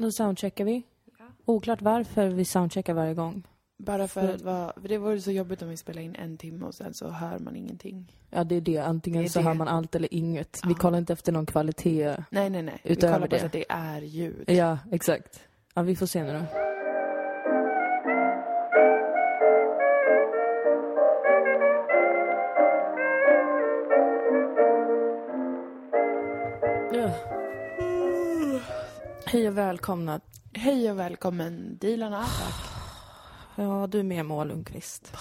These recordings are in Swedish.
Nu soundcheckar vi. Oklart varför vi soundcheckar varje gång. Bara för att vara, för det vore så jobbigt om vi spelade in en timme och sen så hör man ingenting. Ja, det är det. Antingen Det är så det. hör man allt eller inget. Vi Ja. kollar inte efter någon kvalitet. Nej, nej, nej. vi Utöver kollar på det. så att det är ljud. Ja, exakt. Ja, vi får se nu då. Hej och välkomna. Hej och välkommen Dilan Apak. Ja, du är med Moa Lundqvist.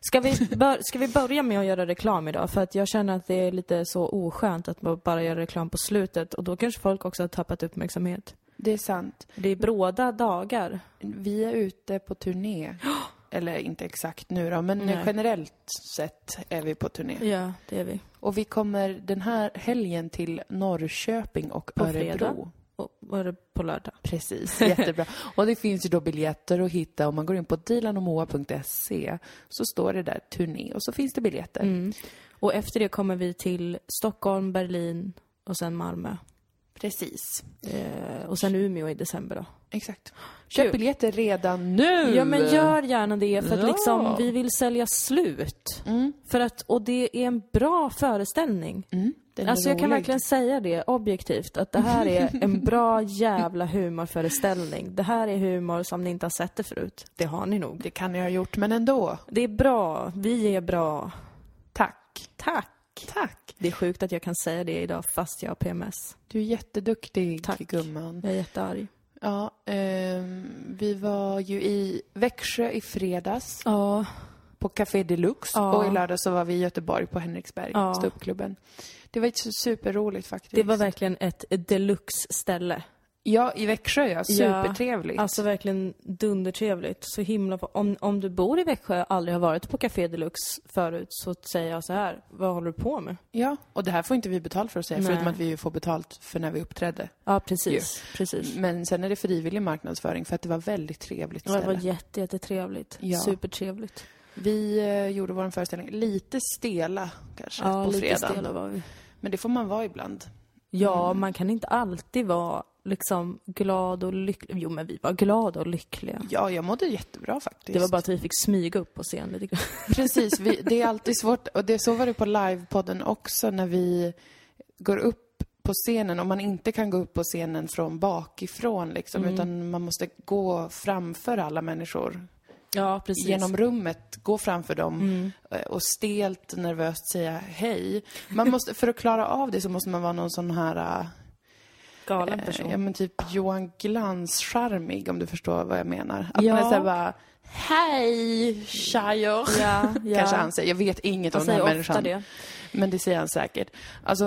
Ska vi, bör, ska vi börja med att göra reklam idag? För att jag känner att det är lite så oskönt att man bara göra reklam på slutet och då kanske folk också har tappat uppmärksamhet. Det är sant. Det är bråda dagar. Vi är ute på turné. Eller inte exakt nu då, men Nej. generellt sett är vi på turné. Ja, det är vi. Och vi kommer den här helgen till Norrköping och På Örebro. fredag. Och var det på lördag? Precis, jättebra. Och det finns ju då biljetter att hitta. Om man går in på dilanomoa.se så står det där turné och så finns det biljetter. Mm. Och efter det kommer vi till Stockholm, Berlin och sen Malmö. Precis, Eh, och sen Umeå i december då. exakt. Köp Kul. biljetter redan nu! Ja men gör gärna det för att Ja. liksom vi vill sälja slut. Mm. För att, och det är en bra föreställning. Mm. Den Alltså jag kan verkligen säga det objektivt, att det här är en bra jävla humorföreställning. Det här är humor som ni inte har sett det förut. Det har ni nog. Det kan jag ha gjort, men ändå. Det är bra, vi är bra. Tack. Tack! Tack. Det är sjukt att jag kan säga det idag fast jag har PMS. Du är jätteduktig, Tack. gumman. Jag är jättearg. Ja, ehm, vi var ju i Växjö i fredags Ja. På Café Deluxe Ja. och i lördag så var vi i Göteborg på Henriksberg, Ja. ståuppklubben. Det var superroligt faktiskt. Det var verkligen ett deluxe-ställe. Ja, i Växjö ja. Supertrevligt. Alltså verkligen dundertrevligt. Så himla... Om, om du bor i Växjö och aldrig har varit på Café Deluxe förut så säger jag så här, vad håller du på med? Ja, och det här får inte vi betalt för att säga, Nej. förutom att vi får betalt för när vi uppträdde. Ja, precis. Precis. Men sen är det frivillig marknadsföring för att det var väldigt trevligt Ja, det ställe. var jätte, jättetrevligt. Ja. Supertrevligt. Vi eh, gjorde vår föreställning lite stela kanske Ja, på lite fredagen. stela var vi. Men det får man vara ibland. Ja, Mm. man kan inte alltid vara liksom glad och lycklig. Jo, men vi var glada och lyckliga. Ja, jag mådde jättebra faktiskt. Det var bara att vi fick smyga upp på scen lite grann. Precis, vi, det är alltid svårt. Och det, så var det på livepodden också när vi går upp på scenen och man inte kan gå upp på scenen från bakifrån liksom, Mm. utan man måste gå framför alla människor. Ja. Genom rummet, gå framför dem Mm. eh, och stelt, nervöst säga hej. Man måste, för att klara av det så måste man vara någon sån här, Galen eh, person. ja men typ Johan Glans-charmig om du förstår vad jag menar. Att Ja. man är såhär bara, hej tjejer. Ja, ja. Kanske han säger. Jag vet inget Han om den här människan. det. Men det säger han säkert. Alltså,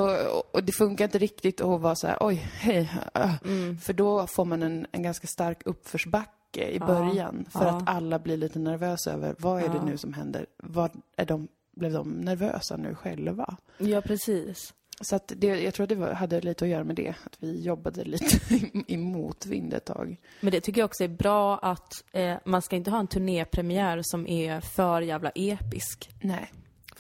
och- det funkar inte riktigt att vara så här, oj, hej. Mm. För då får man en, en ganska stark uppförsbacke i Ja, början. För att alla blir lite nervösa över, vad är det nu som händer? Vad är de, blev de nervösa nu själva? Ja, precis. Så att det, jag tror det var, hade lite att göra med det. Att vi jobbade lite i, i motvind ett tag. Men det tycker jag också är bra att eh, man ska inte ha en turnépremiär som är för jävla episk. Nej,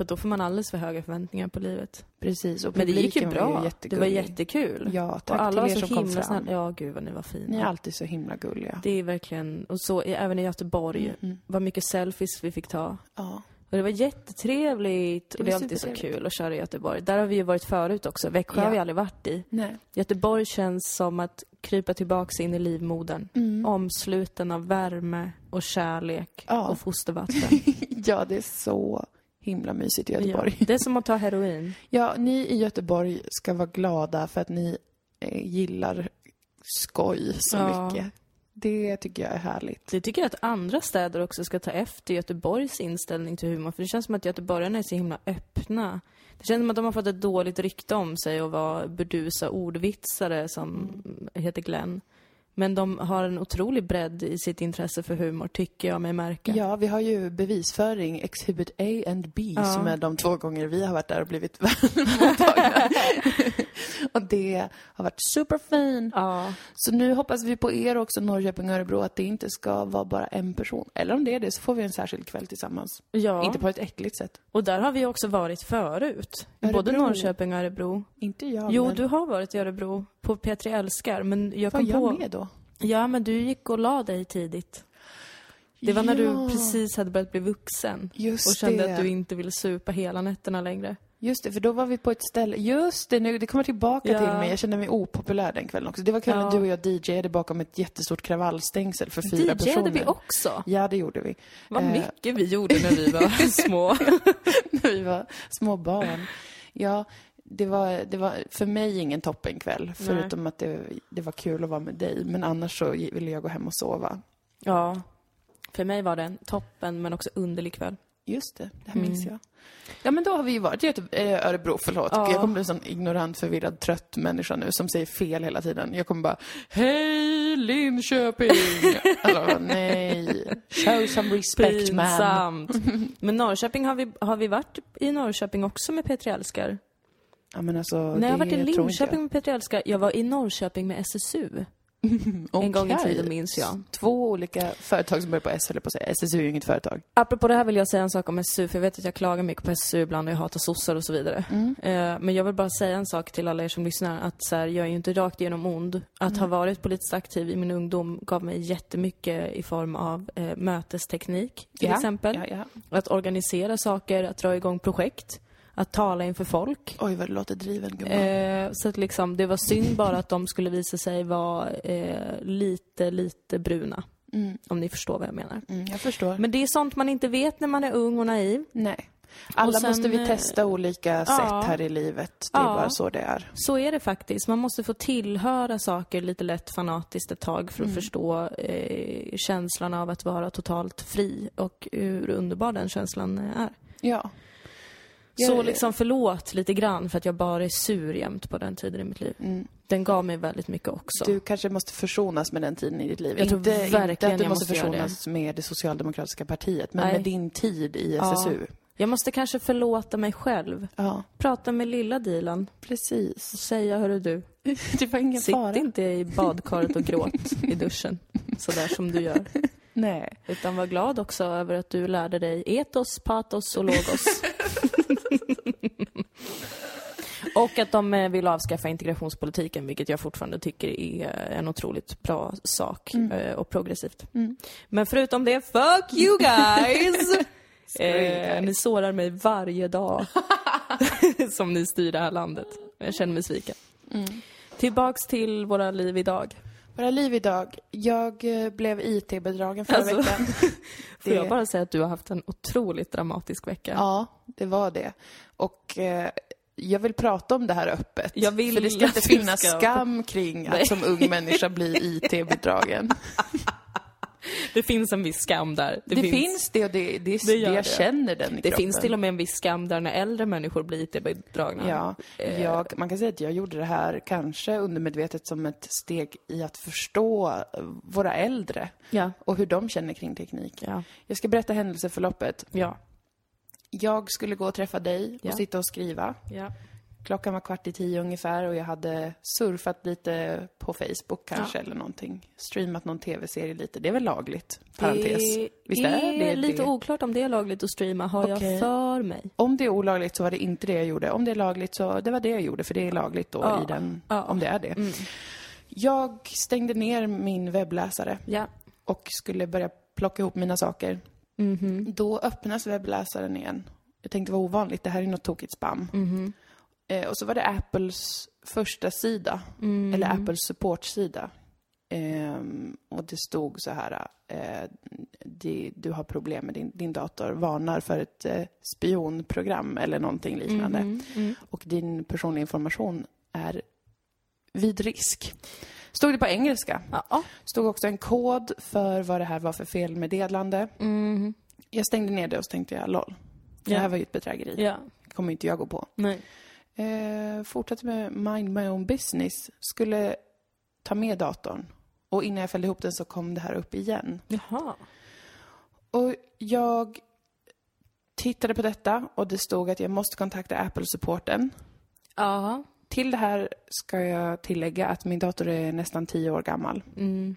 För då får man alldeles för höga förväntningar på livet. precis. Och Men det gick ju bra. det var jättekul. Ja, tack och alla till er så som kom himla fram. Ja, gud vad ni var fina. Ni är alltid så himla gulliga. Det är verkligen, och så även i Göteborg, Mm. vad mycket selfies vi fick ta. Ja. Och det var jättetrevligt. Det och det är alltid så kul att köra i Göteborg. Där har vi ju varit förut också. Växjö Ja. har vi aldrig varit i. Nej. Göteborg känns som att krypa tillbaks in i livmodern. Mm. Omsluten av värme och kärlek Ja. och fostervatten. Ja, det är så himla mysigt i Göteborg. Ja, det är som att ta heroin. Ja, ni i Göteborg ska vara glada för att ni eh, gillar skoj så Ja. mycket. Det tycker jag är härligt. Det tycker jag att andra städer också ska ta efter Göteborgs inställning till humor. För det känns som att göteborgarna är så himla öppna. Det känns som att de har fått ett dåligt rykte om sig att vara burdusa ordvitsare som heter Glenn. Men de har en otrolig bredd i sitt intresse för humor, tycker jag mig märka. Ja, vi har ju bevisföring, Exhibit A and B, Ja. som är de två gånger vi har varit där och blivit mottagna. och det har varit superfin. Ja. Så nu hoppas vi på er också, Norrköping och Örebro, att det inte ska vara bara en person. Eller om det är det, så får vi en särskild kväll tillsammans. ja. Inte på ett äckligt sätt. Och där har vi också varit förut. Både Örebro. Norrköping och Örebro. Inte jag, Jo, men... du har varit i Örebro på P3 Älskar, men jag Var kom jag på... med då? Ja, men du gick och la dig tidigt. Det var när Ja. du precis hade börjat bli vuxen Just och kände det. att du inte ville supa hela nätterna längre. Just det, för då var vi på ett ställe. Just det, nu, det kommer tillbaka Ja. till mig. Jag kände mig opopulär den kvällen också. Det var kvällen Ja. du och jag DJade bakom ett jättestort kravallstängsel för fyra personer. DJade vi också? Ja, det gjorde vi. Vad Eh, mycket vi gjorde när vi var små. när vi var små barn. Ja, det var, det var för mig ingen toppenkväll. Förutom att det, det var kul att vara med dig. Men annars så ville jag gå hem och sova. Ja. För mig var det en toppen, men också underlig kväll. Just det, det här minns jag. Ja, men då har vi ju varit i Göte- eh, Örebro, förlåt. Ja. Jag kommer bli en sån ignorant, förvirrad, trött människa nu som säger fel hela tiden. Jag kommer bara, hej Linköping! Bara, nej. Show some respect man. Pinsamt. Men Norrköping, har vi, har vi varit i Norrköping också med Petri Älskar? Ja, men alltså, När jag har varit i Linköping med Petri Älskar, jag var i Norrköping med SSU. En gång i tiden minns jag. Två olika företag som börjar på S, höll på att säga. SSU är ju inget företag. Apropå det här vill jag säga en sak om SSU, för jag vet att jag klagar mycket på SSU ibland och jag hatar sossar och så vidare. Mm. Eh, Men jag vill bara säga en sak till alla er som lyssnar, att så här, jag är ju inte rakt igenom ond. Att ha varit politiskt aktiv i min ungdom gav mig jättemycket i form av eh, mötesteknik, till Ja, exempel. Ja, ja. Att organisera saker, att dra igång projekt, att tala inför folk. Oj, vad du låter driven, gumman. Eh, så att liksom, det var synd bara att de skulle visa sig vara eh, lite, lite bruna. Mm, Om ni förstår vad jag menar. mm, jag förstår. Men det är sånt man inte vet när man är ung och naiv. Nej. Alla sen, måste vi eh, testa olika ja. sätt här i livet. Det är Ja. bara så det är. Så är det faktiskt. Man måste få tillhöra saker lite lätt fanatiskt ett tag för att förstå eh, känslan av att vara totalt fri och hur underbar den känslan är. Ja. Så liksom förlåt lite grann för att jag bara är sur jämt på den tiden i mitt liv. Mm. Den gav mig väldigt mycket också. Du kanske måste försonas med den tiden i ditt liv. Jag tror inte, verkligen inte att du måste måste försonas med det socialdemokratiska partiet, men Nej. med din tid i Ja. SSU. Jag måste kanske förlåta mig själv. Ja, Prata med lilla Dilan precis. och säga, hörru du, Det var ingen sitt fara. inte i badkaret och gråt i duschen. Sådär som du gör. Nej. Utan var glad också över att du lärde dig etos, patos och logos. och att de eh, vill avskaffa integrationspolitiken, vilket jag fortfarande tycker är en otroligt bra sak eh, och progressivt. Mm. Men förutom det, fuck you guys! Eh, ni sårar mig varje dag som ni styr det här landet. Jag känner mig sviken. Mm. Tillbaks till våra liv idag. Våra liv idag. Jag eh, blev IT-bedragen förra Alltså, veckan. Får jag bara säga att du har haft en otroligt dramatisk vecka? Ja, det var det. Och eh, jag vill prata om det här öppet. Jag vill För det ska inte finnas ska. skam kring Nej. att som ung människa bli IT-bedragen. Det finns en viss skam där. Det, finns, det och det, det, Det jag det. känner den i Det kroppen. finns till och med en viss skam där när äldre människor blir IT-bedragna. Ja, Eh, jag, man kan säga att jag gjorde det här kanske undermedvetet som ett steg i att förstå våra äldre Ja. och hur de känner kring teknik. Ja. Jag ska berätta händelseförloppet. Ja. Jag skulle gå och träffa dig och Ja. sitta och skriva. Ja. Klockan var kvart i tio ungefär och jag hade surfat lite på Facebook kanske eller någonting. Streamat någon tv-serie lite. Det är väl lagligt? Parentes. Det Visst är, är det lite det? oklart om det är lagligt att streama, har Okej. jag för mig. Om det är olagligt så var det inte det jag gjorde. Om det är lagligt så det var det jag gjorde, för det är lagligt då Ja. i den, Ja. om det är det. Mm. Jag stängde ner min webbläsare Ja. och skulle börja plocka ihop mina saker. Mhm. Då öppnas webbläsaren igen. Jag tänkte vad ovanligt, det här är något tokigt spam. Mhm. Eh, och så var det Apples första sida, Mm. eller Apples supportsida. Ehm, och det stod så här, eh, det, du har problem med din, din dator, varnar för ett eh, spionprogram eller någonting liknande. Mhm. Mm. Och din personliga information är vid risk. Stod det på engelska. Ja. Stod också en kod för vad det här var för felmeddelande. Mhm. Jag stängde ner det och så tänkte jag, LOL. Det Ja. här var ju ett bedrägeri. Ja. kommer inte jag gå på. Nej. Eh, fortsatte med mind my own business. Skulle ta med datorn. Och innan jag fällde ihop den så kom det här upp igen. Jaha. Och jag tittade på detta och det stod att jag måste kontakta Apple-supporten. Ja. till det här ska jag tillägga att min dator är nästan tio år gammal. Mm.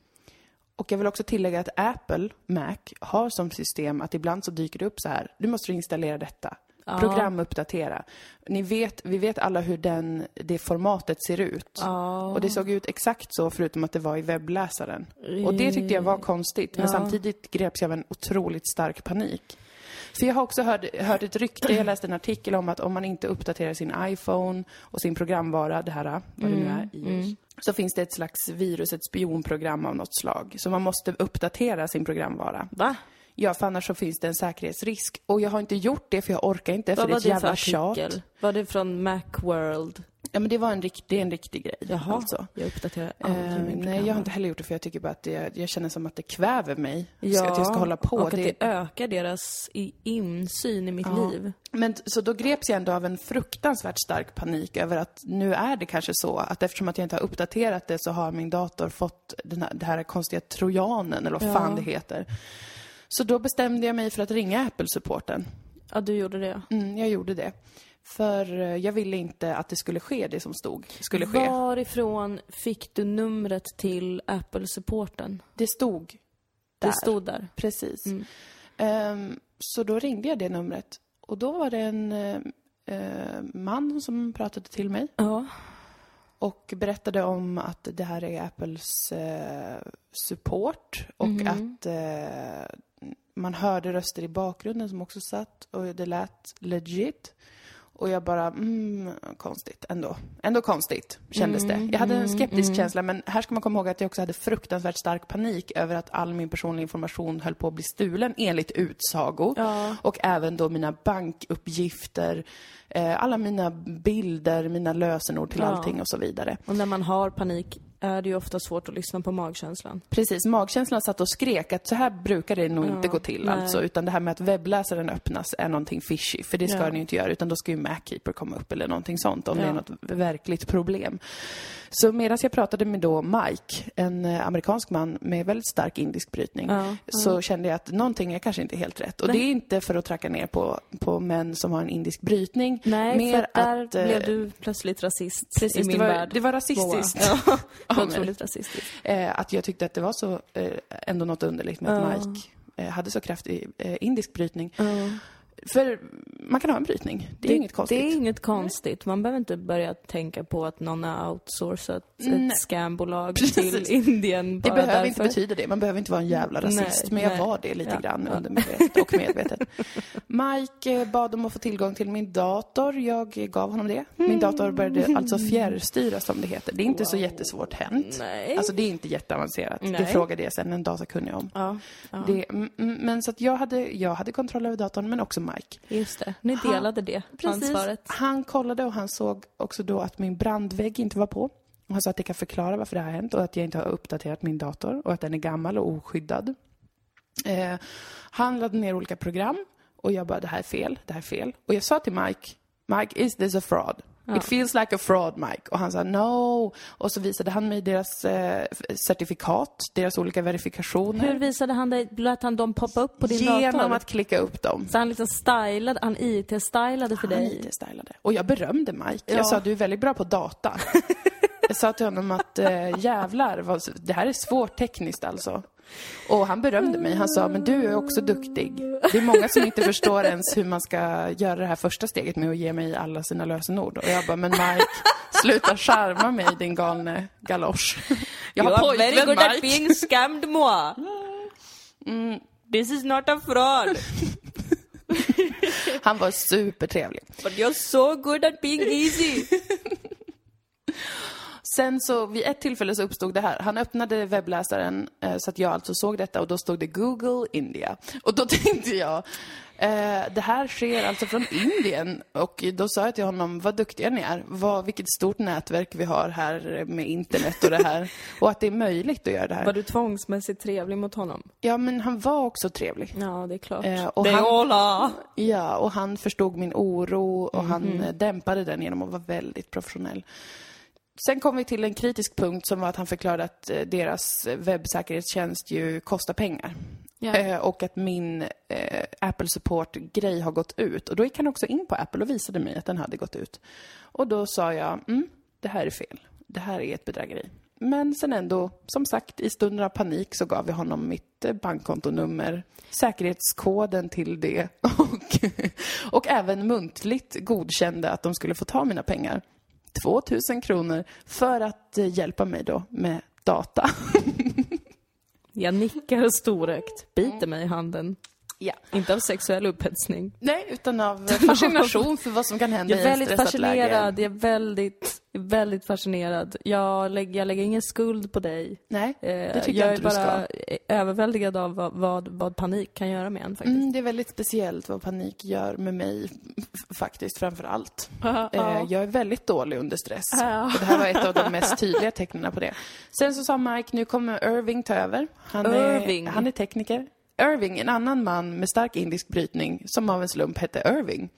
Och jag vill också tillägga att Apple Mac har som system att ibland så dyker det upp så här, du måste installera detta. Ja. Programuppdatera. Ni vet, vi vet alla hur den, det formatet ser ut. Ja. Och det såg ut exakt så förutom att det var i webbläsaren. Och det tyckte jag var konstigt. Men Ja. samtidigt greps jag av en otroligt stark panik. För jag har också hört, hört ett rykte, jag läste en artikel om att om man inte uppdaterar sin iPhone och sin programvara, det här, vad det nu är, iOS, så finns det ett slags virus, ett spionprogram av något slag. Så man måste uppdatera sin programvara. Va? Ja, för annars så finns det en säkerhetsrisk. Och jag har inte gjort det för jag orkar inte, för Vad det är ett för jävla tjat. Var det från Macworld? Ja, men det var en riktig, en riktig grej. Jaha, Alltså. jag uppdaterar aldrig Eh, min nej, jag har inte heller gjort det för jag tycker bara att det, jag känner som att det kväver mig. Ja, att jag ska hålla på. och att Det- det ökar deras insyn i mitt Ja. liv. Men så då greps jag ändå av en fruktansvärt stark panik över att nu är det kanske så att eftersom att jag inte har uppdaterat det så har min dator fått den här, det här konstiga trojanen eller vad Ja. fan det heter. Så då bestämde jag mig för att ringa Apple-supporten. Ja, du gjorde det. Mm, jag gjorde det. För eh, jag ville inte att det skulle ske, det som stod skulle ske. Varifrån fick du numret till Apple-supporten? Det stod där. Det stod där. Precis. Mm. Ehm, så då ringde jag det numret. Och då var det en eh, man som pratade till mig Ja. och berättade om att det här är Apples eh, support och Mhm. att eh, man hörde röster i bakgrunden som också satt och det lät legit. Och jag bara, mm, konstigt ändå. Ändå konstigt, kändes det. Jag hade en skeptisk känsla, men här ska man komma ihåg att jag också hade fruktansvärt stark panik över att all min personliga information höll på att bli stulen, enligt utsago. Ja. Och även då mina bankuppgifter, eh, alla mina bilder, mina lösenord till Ja. allting och så vidare. Och när man har panik är det ju ofta svårt att lyssna på magkänslan. Precis, magkänslan satt och skrek att så här brukar det nog Ja, inte gå till nej. alltså, utan det här med att webbläsaren öppnas är någonting fishy, för det ska Ja. den ju inte göra, utan då ska ju Mackeeper komma upp eller någonting sånt om det Ja. är något verkligt problem. Så medan jag pratade med då Mike, en eh, amerikansk man med väldigt stark indisk brytning, Ja, så kände jag att någonting är kanske inte helt rätt. Och det är inte för att tracka ner på, på män som har en indisk brytning. Nej, mer för där att, eh, blev du plötsligt rasist Precis, i min det var, värld. det var rasistiskt. Ja, det var otroligt rasistiskt. Eh, att jag tyckte att det var så, ändå något underligt med att Ja. Mike eh, hade så kraftig indisk brytning. Ja. För man kan ha en brytning, det är inget konstigt. Det är inget konstigt. Man behöver inte börja tänka på att någon har outsourcat Nej. ett scambolag till Indien Det bara behöver därför. inte betyda det. Man behöver inte vara en jävla rasist. Nej, men jag nej. var det lite Ja, grann ja. undermedvetet och medvetet. Mike eh, bad om att få tillgång till min dator. Jag gav honom det. Min dator började alltså fjärrstyras som det heter. Det är inte så Wow. jättesvårt hänt. Nej. Alltså det är inte jätteavancerat. Det Nej. frågade jag sen en datakunnig om. Ja, ja. Det, mm, mm, men så att jag hade, jag hade kontroll över datorn, men också Mike. just det. Ni Han- delade det ansvaret. Han kollade och han såg också då att min brandvägg inte var på. Och han sa att det kan förklara varför det har hänt och att jag inte har uppdaterat min dator och att den är gammal och oskyddad. Eh, han laddade ner olika program och jag bara, det här är fel, det här är fel. Och jag sa till Mike, Mike, is this a fraud? Ja. It feels like a fraud, Mike. Och han sa no. Och så visade han mig deras eh, certifikat, deras olika verifikationer. Hur visade han dig? Lät han dem poppa upp på din Genom dator? att klicka upp dem. Så han liksom stylade, han IT-stylade för Han dig? IT-stylade. Och jag berömde Mike. Ja. Jag sa, du är väldigt bra på data. jag sa till honom att äh, jävlar, vad, det här är svårt tekniskt alltså. Och han berömde mig. Han sa, men du är också duktig. Det är många som inte förstår ens hur man ska göra det här första steget med att ge mig alla sina lösenord. Och jag bara, men Mike, sluta charma mig din galne galosch. Jag har pojkvän Mike. being scammed, moi. Mm. This is not a fraud, Han var supertrevlig. but you're so good at being easy. Sen så vid ett tillfälle så uppstod det här. Han öppnade webbläsaren eh, så att jag alltså såg detta och då stod det Google India. Och då tänkte jag, eh, det här sker alltså från Indien. Och då sa jag till honom, vad duktiga ni är. Vad, vilket stort nätverk vi har här med internet och det här. Och att det är möjligt att göra det Var här. du tvångsmässigt trevlig mot honom? Ja, men han var också trevlig. Ja, det är klart. Eh, och det han- är alla. Ja, och han förstod min oro och han eh, dämpade den genom att vara väldigt professionell. Sen kom vi till en kritisk punkt som var att han förklarade att eh, deras webbsäkerhetstjänst ju kostar pengar. Eh, och att min eh, Apple Support-grej har gått ut. Och då gick han också in på Apple och visade mig att den hade gått ut. Och då sa jag, mm, det här är fel. Det här är ett bedrägeri. Men sen ändå, som sagt, i stunden av panik så gav jag honom mitt eh, bankkontonummer, säkerhetskoden till det och, och även muntligt godkände att de skulle få ta mina pengar. 2000 kronor för att eh, hjälpa mig då med data. Jag nickar storögt, biter mig i handen. Ja. Inte av sexuell upphetsning. Nej, utan av fascination för vad som kan hända Jag är i väldigt ett stressat läge. fascinerad, jag är väldigt, väldigt fascinerad. Jag lägger, jag lägger ingen skuld på dig. Nej, Eh, det tycker jag jag är inte du ska. bara överväldigad av vad, vad, vad panik kan göra med en faktiskt. Mm, det är väldigt speciellt vad panik gör med mig, faktiskt, framför allt. Ja. Eh, jag är väldigt dålig under stress. Och det här var ett av de mest tydliga tecknen på det. Sen så sa Mike, nu kommer Irving ta över. Han Irving. Är, han är tekniker. Irving, en annan man med stark indisk brytning, som av en slump hette Irving.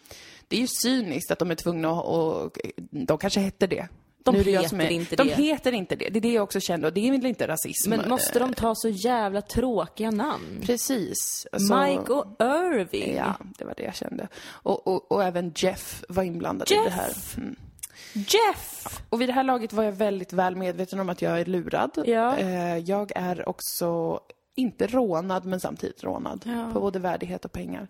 Det är ju cyniskt att de är tvungna att, och de kanske hette det. De Nu heter är- inte de det. heter inte det. Det är det jag också kände och det är väl inte rasism. Men måste de ta så jävla tråkiga namn? Precis. Alltså- Mike och Irving? Ja, det var det jag kände. Och, och, och även Jeff var inblandad i Jeff? det här. Mm. Jeff! Och vid det här laget var jag väldigt väl medveten om att jag är lurad. Ja. Eh, jag är också, inte rånad, men samtidigt rånad. Ja. På både värdighet och pengar.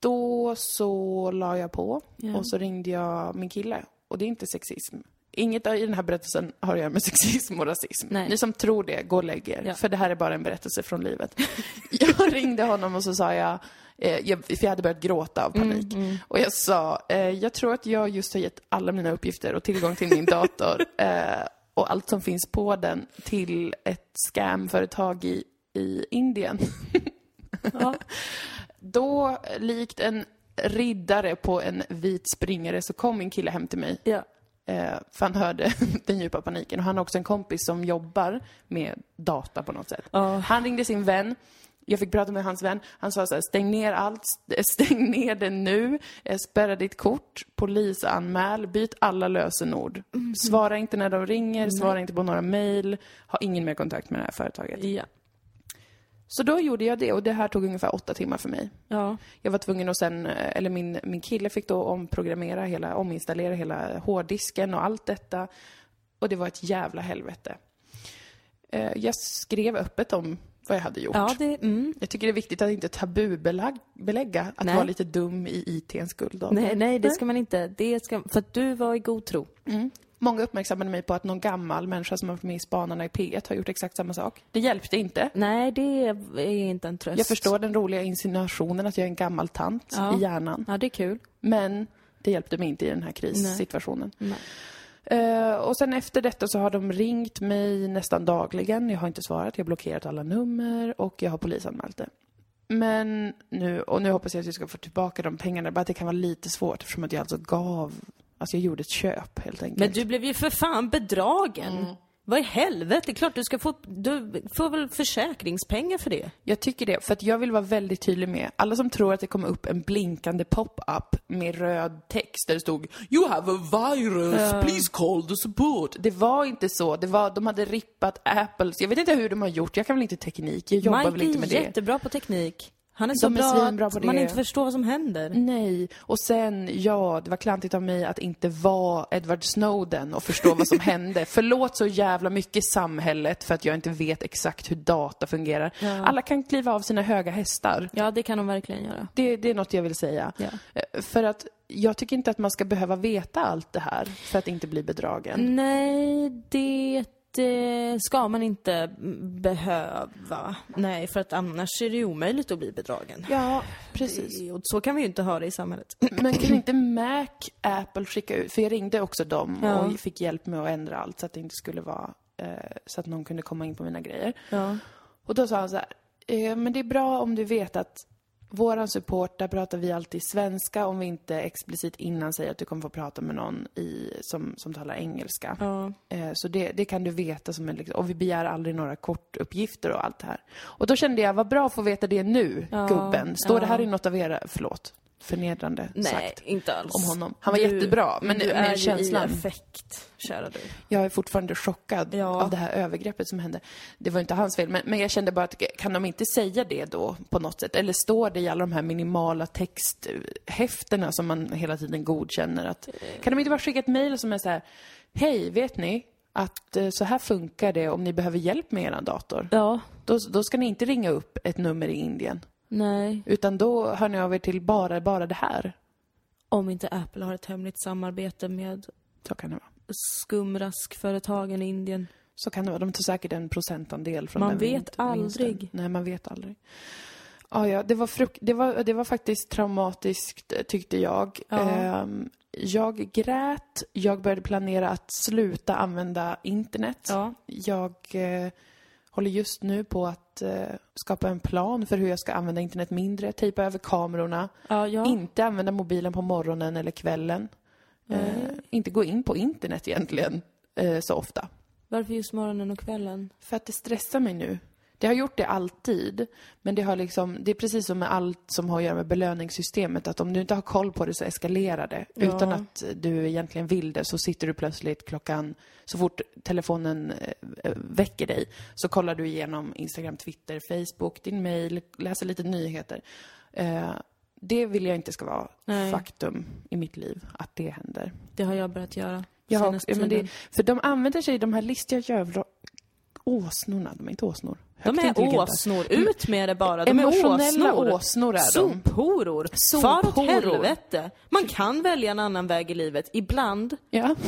Då så la jag på Ja. och så ringde jag min kille. Och det är inte sexism. Inget i den här berättelsen har att göra med sexism och rasism. Nej. Ni som tror det, gå och lägg er. Ja. För det här är bara en berättelse från livet. jag ringde honom och så sa jag, eh, jag, för jag hade börjat gråta av panik. Och jag sa, eh, jag tror att jag just har gett alla mina uppgifter och tillgång till min dator eh, och allt som finns på den till ett scamföretag i, i Indien. Ja. Då, likt en riddare på en vit springare, så kom min kille hem till mig. ja. Eh, för han hörde den djupa paniken. Och han har också en kompis som jobbar med data på något sätt. Ja. Han ringde sin vän. Jag fick prata med hans vän. Han sa så här, stäng ner allt, stäng ner det nu, eh, spärra ditt kort, polisanmäl, byt alla lösenord. Svara inte när de ringer, svara inte på några mejl, ha ingen mer kontakt med det här företaget. Ja. Så då gjorde jag det och det här tog ungefär åtta timmar för mig. Ja. Jag var tvungen att sen, eh, eller min, min kille fick då omprogrammera hela, ominstallera hela hårddisken och allt detta. Och det var ett jävla helvete. Eh, Jag skrev öppet om vad jag hade gjort. Ja, det... Mm. Jag tycker det är viktigt att inte tabubelägga att Nej. vara lite dum i ITns guldålder. Nej, nej, det ska man inte. Det ska... För att du var i god tro. Mm. Många uppmärksammade mig på att någon gammal människa som har varit med i Spanarna i P1 har gjort exakt samma sak. Det hjälpte inte. Nej, det är inte en tröst. Jag förstår den roliga insinuationen att jag är en gammal tant Ja. i hjärnan. Ja, det är kul. Men det hjälpte mig inte i den här krissituationen. Nej. Eh, och sen efter detta så har de ringt mig nästan dagligen. Jag har inte svarat, jag har blockerat alla nummer och jag har polisanmält det. Men nu, och nu hoppas jag att jag ska få tillbaka de pengarna, bara att det kan vara lite svårt eftersom att jag alltså gav, alltså jag gjorde ett köp helt enkelt. Men du blev ju för fan bedragen. Vad i helvete? Det är klart du ska få... Du får väl försäkringspengar för det? Jag tycker det, för att jag vill vara väldigt tydlig med alla som tror att det kommer upp en blinkande pop-up med röd text där det stod You have a virus, please call the support. Det var inte så. Det var, de hade rippat Apples. Jag vet inte hur de har gjort. Jag kan väl inte teknik. Jag jobbar väl Mike inte är med det. jättebra på teknik. Han är så De är bra att man inte förstår vad som händer. Nej, och sen, ja, det var klantigt av mig att inte vara Edward Snowden och förstå vad som hände. Förlåt så jävla mycket samhället för att jag inte vet exakt hur data fungerar. Ja. Alla kan kliva av sina höga hästar. Ja, det kan de verkligen göra. Det, det är något jag vill säga. Ja. Eh, För att jag tycker inte att man ska behöva veta allt det här för att inte bli bedragen. Nej, det eh, ska man inte behöva. Nej, för att annars är det omöjligt att bli bedragen. Ja, precis. Det- Och så kan vi ju inte ha det i samhället. Men kan inte Mac, Apple skicka ut, för jag ringde också dem Ja. och fick hjälp med att ändra allt så att det inte skulle vara, eh, så att någon kunde komma in på mina grejer. Ja. Och då sa han så här, eh, men det är bra om du vet att våran support, där pratar vi alltid svenska om vi inte explicit innan säger att du kommer få prata med någon i, som, som talar engelska. Ja. Eh, Så det, det kan du veta som en, liksom, och vi begär aldrig några kortuppgifter och allt det här. Och då kände jag, vad bra att få veta det nu, Ja, gubben. Står ja. det här i något av era, förlåt, förnedrande Nej, sagt inte alls. om honom. Han var Du- jättebra, men, du men är känslan... ju i effekt, kära du. Jag är fortfarande chockad Ja. av det här övergreppet som hände. Det var inte hans fel, men, men jag kände bara att kan de inte säga det då på något sätt? Eller står det i alla de här minimala texthäftena som man hela tiden godkänner? Att, kan de inte bara skicka ett mejl som är så här, hej, vet ni att eh, så här funkar det om ni behöver hjälp med er dator? Ja. Då, då ska ni inte ringa upp ett nummer i Indien, Nej. utan då hör ni av er till bara, bara det här. Om inte Apple har ett hemligt samarbete med Så kan det vara. skumraskföretagen i Indien. Så kan det vara. De tar säkert en procentandel från Man den vet aldrig. Nej, man vet aldrig. Ja, ja, det var, fruk- det var, det var faktiskt traumatiskt, eh, tyckte jag. Ja. Ehm, jag grät. Jag började planera att sluta använda internet. Ja. Jag eh, håller just nu på att eh, skapa en plan för hur jag ska använda internet mindre. Tejpa över kamerorna. Ja, ja. Inte använda mobilen på morgonen eller kvällen. Eh, inte gå in på internet egentligen eh, så ofta. Varför just morgonen och kvällen? För att det stressar mig nu. Det har gjort det alltid, men det har liksom, det är precis som med allt som har att göra med belöningssystemet, att om du inte har koll på det så eskalerar det. Ja. Utan att du egentligen vill det så sitter du plötsligt klockan, så fort telefonen eh, väcker dig, så kollar du igenom Instagram, Twitter, Facebook, din mail, läser lite nyheter. Eh, det vill jag inte ska vara Nej. faktum i mitt liv, att det händer. Det har jag börjat göra. Ja, men det, för de använder sig, de här listiga jävla åsnorna, de är inte åsnor. De Högt är intelligenta. åsnor. Ut med det bara. De är Emotionella åsnor. åsnor är de. Sophoror. Far åt Sophoror. helvete. Man kan välja en annan väg i livet. Ibland, Ja.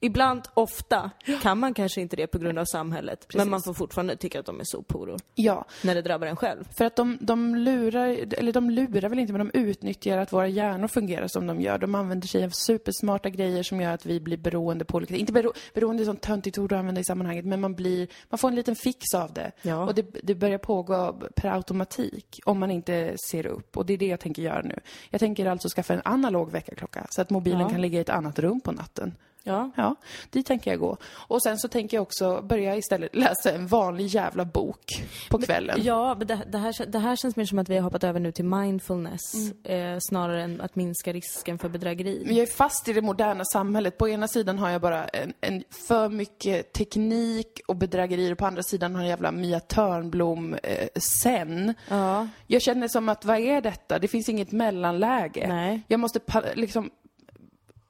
ibland, ofta kan man kanske inte det på grund av samhället. Precis. Men man får fortfarande tycka att de är sophoror. ja, När det drabbar en själv. för att de, de lurar, eller de lurar väl inte, men de utnyttjar att våra hjärnor fungerar som de gör. De använder sig av supersmarta grejer som gör att vi blir beroende på olika Inte bero, beroende är ett sånt töntigt ord att använda i sammanhanget, men man blir, man får en liten fix av det. Ja. Och det, det börjar pågå per automatik om man inte ser upp. Och det är det jag tänker göra nu. Jag tänker alltså skaffa en analog väckarklocka så att mobilen Ja. kan ligga i ett annat rum på natten. Ja. Ja, dit tänker jag gå. Och sen så tänker jag också börja istället läsa en vanlig jävla bok på kvällen. Ja, men det, det, här, det här känns mer som att vi har hoppat över nu till mindfulness. Mm. Eh, snarare än att minska risken för bedrägeri. Men jag är fast i det moderna samhället. På ena sidan har jag bara en, en för mycket teknik och bedrägerier och på andra sidan har jag jävla Mia Törnblom eh, sen. Ja. Jag känner som att, vad är detta? Det finns inget mellanläge. Nej. Jag måste liksom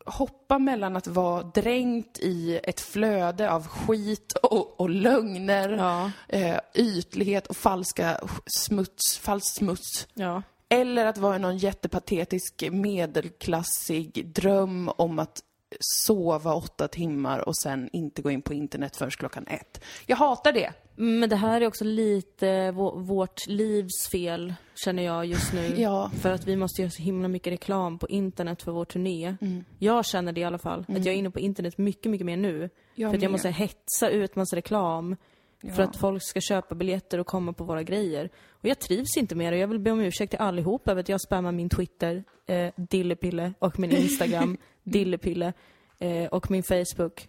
hoppa mellan att vara dränkt i ett flöde av skit och, och lögner, Ja. eh, ytlighet och falska smuts, falsk smuts. Ja. Eller att vara någon jättepatetisk medelklassig dröm om att sova åtta timmar och sen inte gå in på internet först klockan ett. Jag hatar det. Men det här är också lite vå- vårt livs fel, känner jag just nu. Ja. För att vi måste göra så himla mycket reklam på internet för vår turné. Mm. Jag känner det i alla fall. Att jag är inne på internet mycket, mycket mer nu. Jag för att jag måste hetsa ut massa reklam. För Ja. att folk ska köpa biljetter och komma på våra grejer. Och jag trivs inte med det. Jag vill be om ursäkt till allihop över att jag spammar min Twitter, eh, Dillepille, och min Instagram, Dillepille, eh, och min Facebook.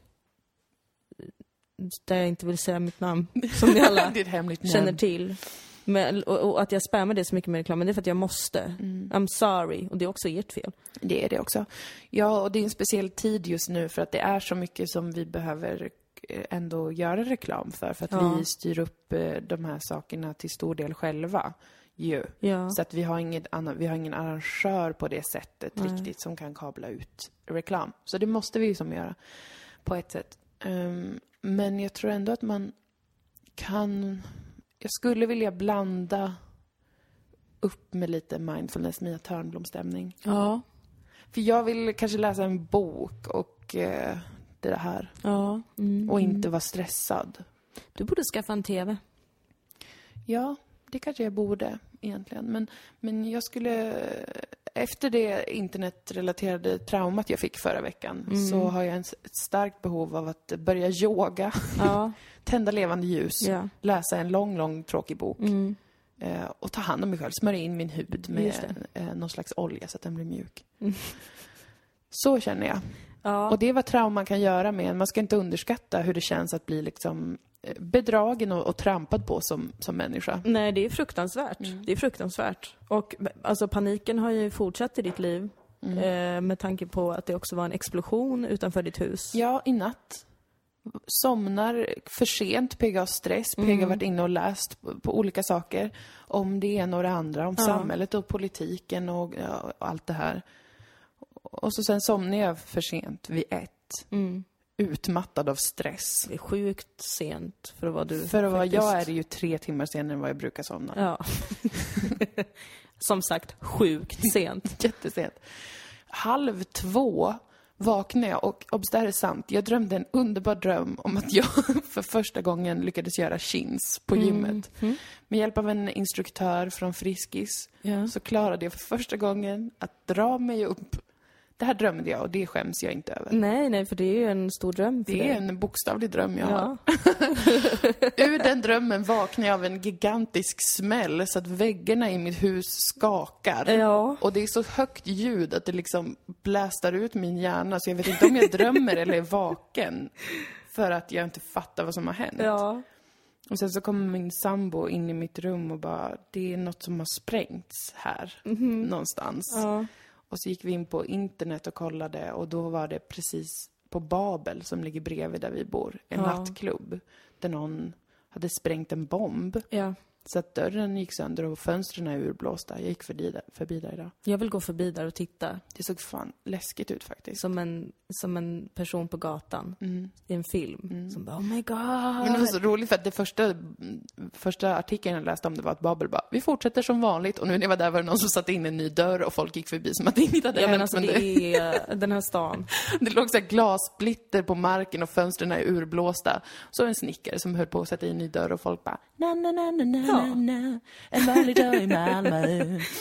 Där jag inte vill säga mitt namn, som ni alla känner till. Men, och, och att jag spammar det så mycket med reklam, men det är för att jag måste. Mm. I'm sorry. Och det är också ert fel. Det är det också. Ja, och det är en speciell tid just nu för att det är så mycket som vi behöver eh, ändå göra reklam för. För att Ja. vi styr upp eh, de här sakerna till stor del själva. Ju. Ja. Så att vi har, inget annat, vi har ingen arrangör på det sättet Nej. riktigt som kan kabla ut reklam. Så det måste vi ju som göra på ett sätt. Ehm, men jag tror ändå att man kan... Jag skulle vilja blanda upp med lite mindfulness, Mia Törnblom-stämning. Ja. För jag vill kanske läsa en bok och eh, det här. Ja. Mm. Och inte vara stressad. Du borde skaffa en TV. Ja, det kanske jag borde egentligen. Men, men jag skulle... Efter det internetrelaterade traumat jag fick förra veckan så har jag en, ett starkt behov av att börja yoga, Ja. tända levande ljus, ja. läsa en lång, lång tråkig bok Mm. eh, och ta hand om mig själv, smörja in min hud med eh, någon slags olja så att den blir mjuk. Mm. Så känner jag. Ja. Och det är vad trauman kan göra med en. Man ska inte underskatta hur det känns att bli liksom bedragen och, och trampad på som, som människa. Nej, det är fruktansvärt. Mm. Det är fruktansvärt. Och alltså paniken har ju fortsatt i ditt liv. Mm. Eh, med tanke på att det också var en explosion utanför ditt hus. Ja, i natt. Somnar för sent, PG av stress. PG Mm. har varit inne och läst på, på olika saker. Om det ena och det andra, om Ja. samhället och politiken och, ja, och allt det här. Och så sen somnar jag för sent vid ett. Mm. Utmattad av stress. Det är sjukt sent för att vara du. För att vara jag är det ju tre timmar senare än vad jag brukar somna. Ja. Som sagt, sjukt sent. Jättesent. Halv två vaknade jag och, obs, det här är sant, jag drömde en underbar dröm om att jag för första gången lyckades göra chins på gymmet. Mm. Med hjälp av en instruktör från Friskis Ja. så klarade jag för första gången att dra mig upp. Det här drömde jag och det skäms jag inte över. Nej, nej, för det är ju en stor dröm för Det dig. är en bokstavlig dröm jag har. Ja. Ur den drömmen vaknade jag av en gigantisk smäll så att väggarna i mitt hus skakar. Ja. Och det är så högt ljud att det liksom blästar ut min hjärna så jag vet inte om jag drömmer eller är vaken. För att jag inte fattar vad som har hänt. Ja. Och sen så kommer min sambo in i mitt rum och bara, det är något som har sprängts här någonstans. Ja. Och så gick vi in på internet och kollade och då var det precis på Babel som ligger bredvid där vi bor, en Ja. nattklubb. Där någon hade sprängt en bomb. ja. Så att dörren gick sönder och fönstren är urblåsta. Jag gick förbi där, förbi där idag. Jag vill gå förbi där och titta. Det såg fan läskigt ut faktiskt. Som en, som en person på gatan i en film. Som bara, oh my god. Mm. Men det var så roligt för att det första, första artikeln jag läste om det var att Babel bara, vi fortsätter som vanligt. Och nu när jag var där var det någon som satte in en ny dörr och folk gick förbi som att inget hade Ja men hänt. alltså men det är den här stan. Det låg så här glassplitter på marken och fönstren är urblåsta. Så en snickare som höll på att sätta in en ny dörr och folk bara na na na na na Ja. Na En vanlig dag i Malmö.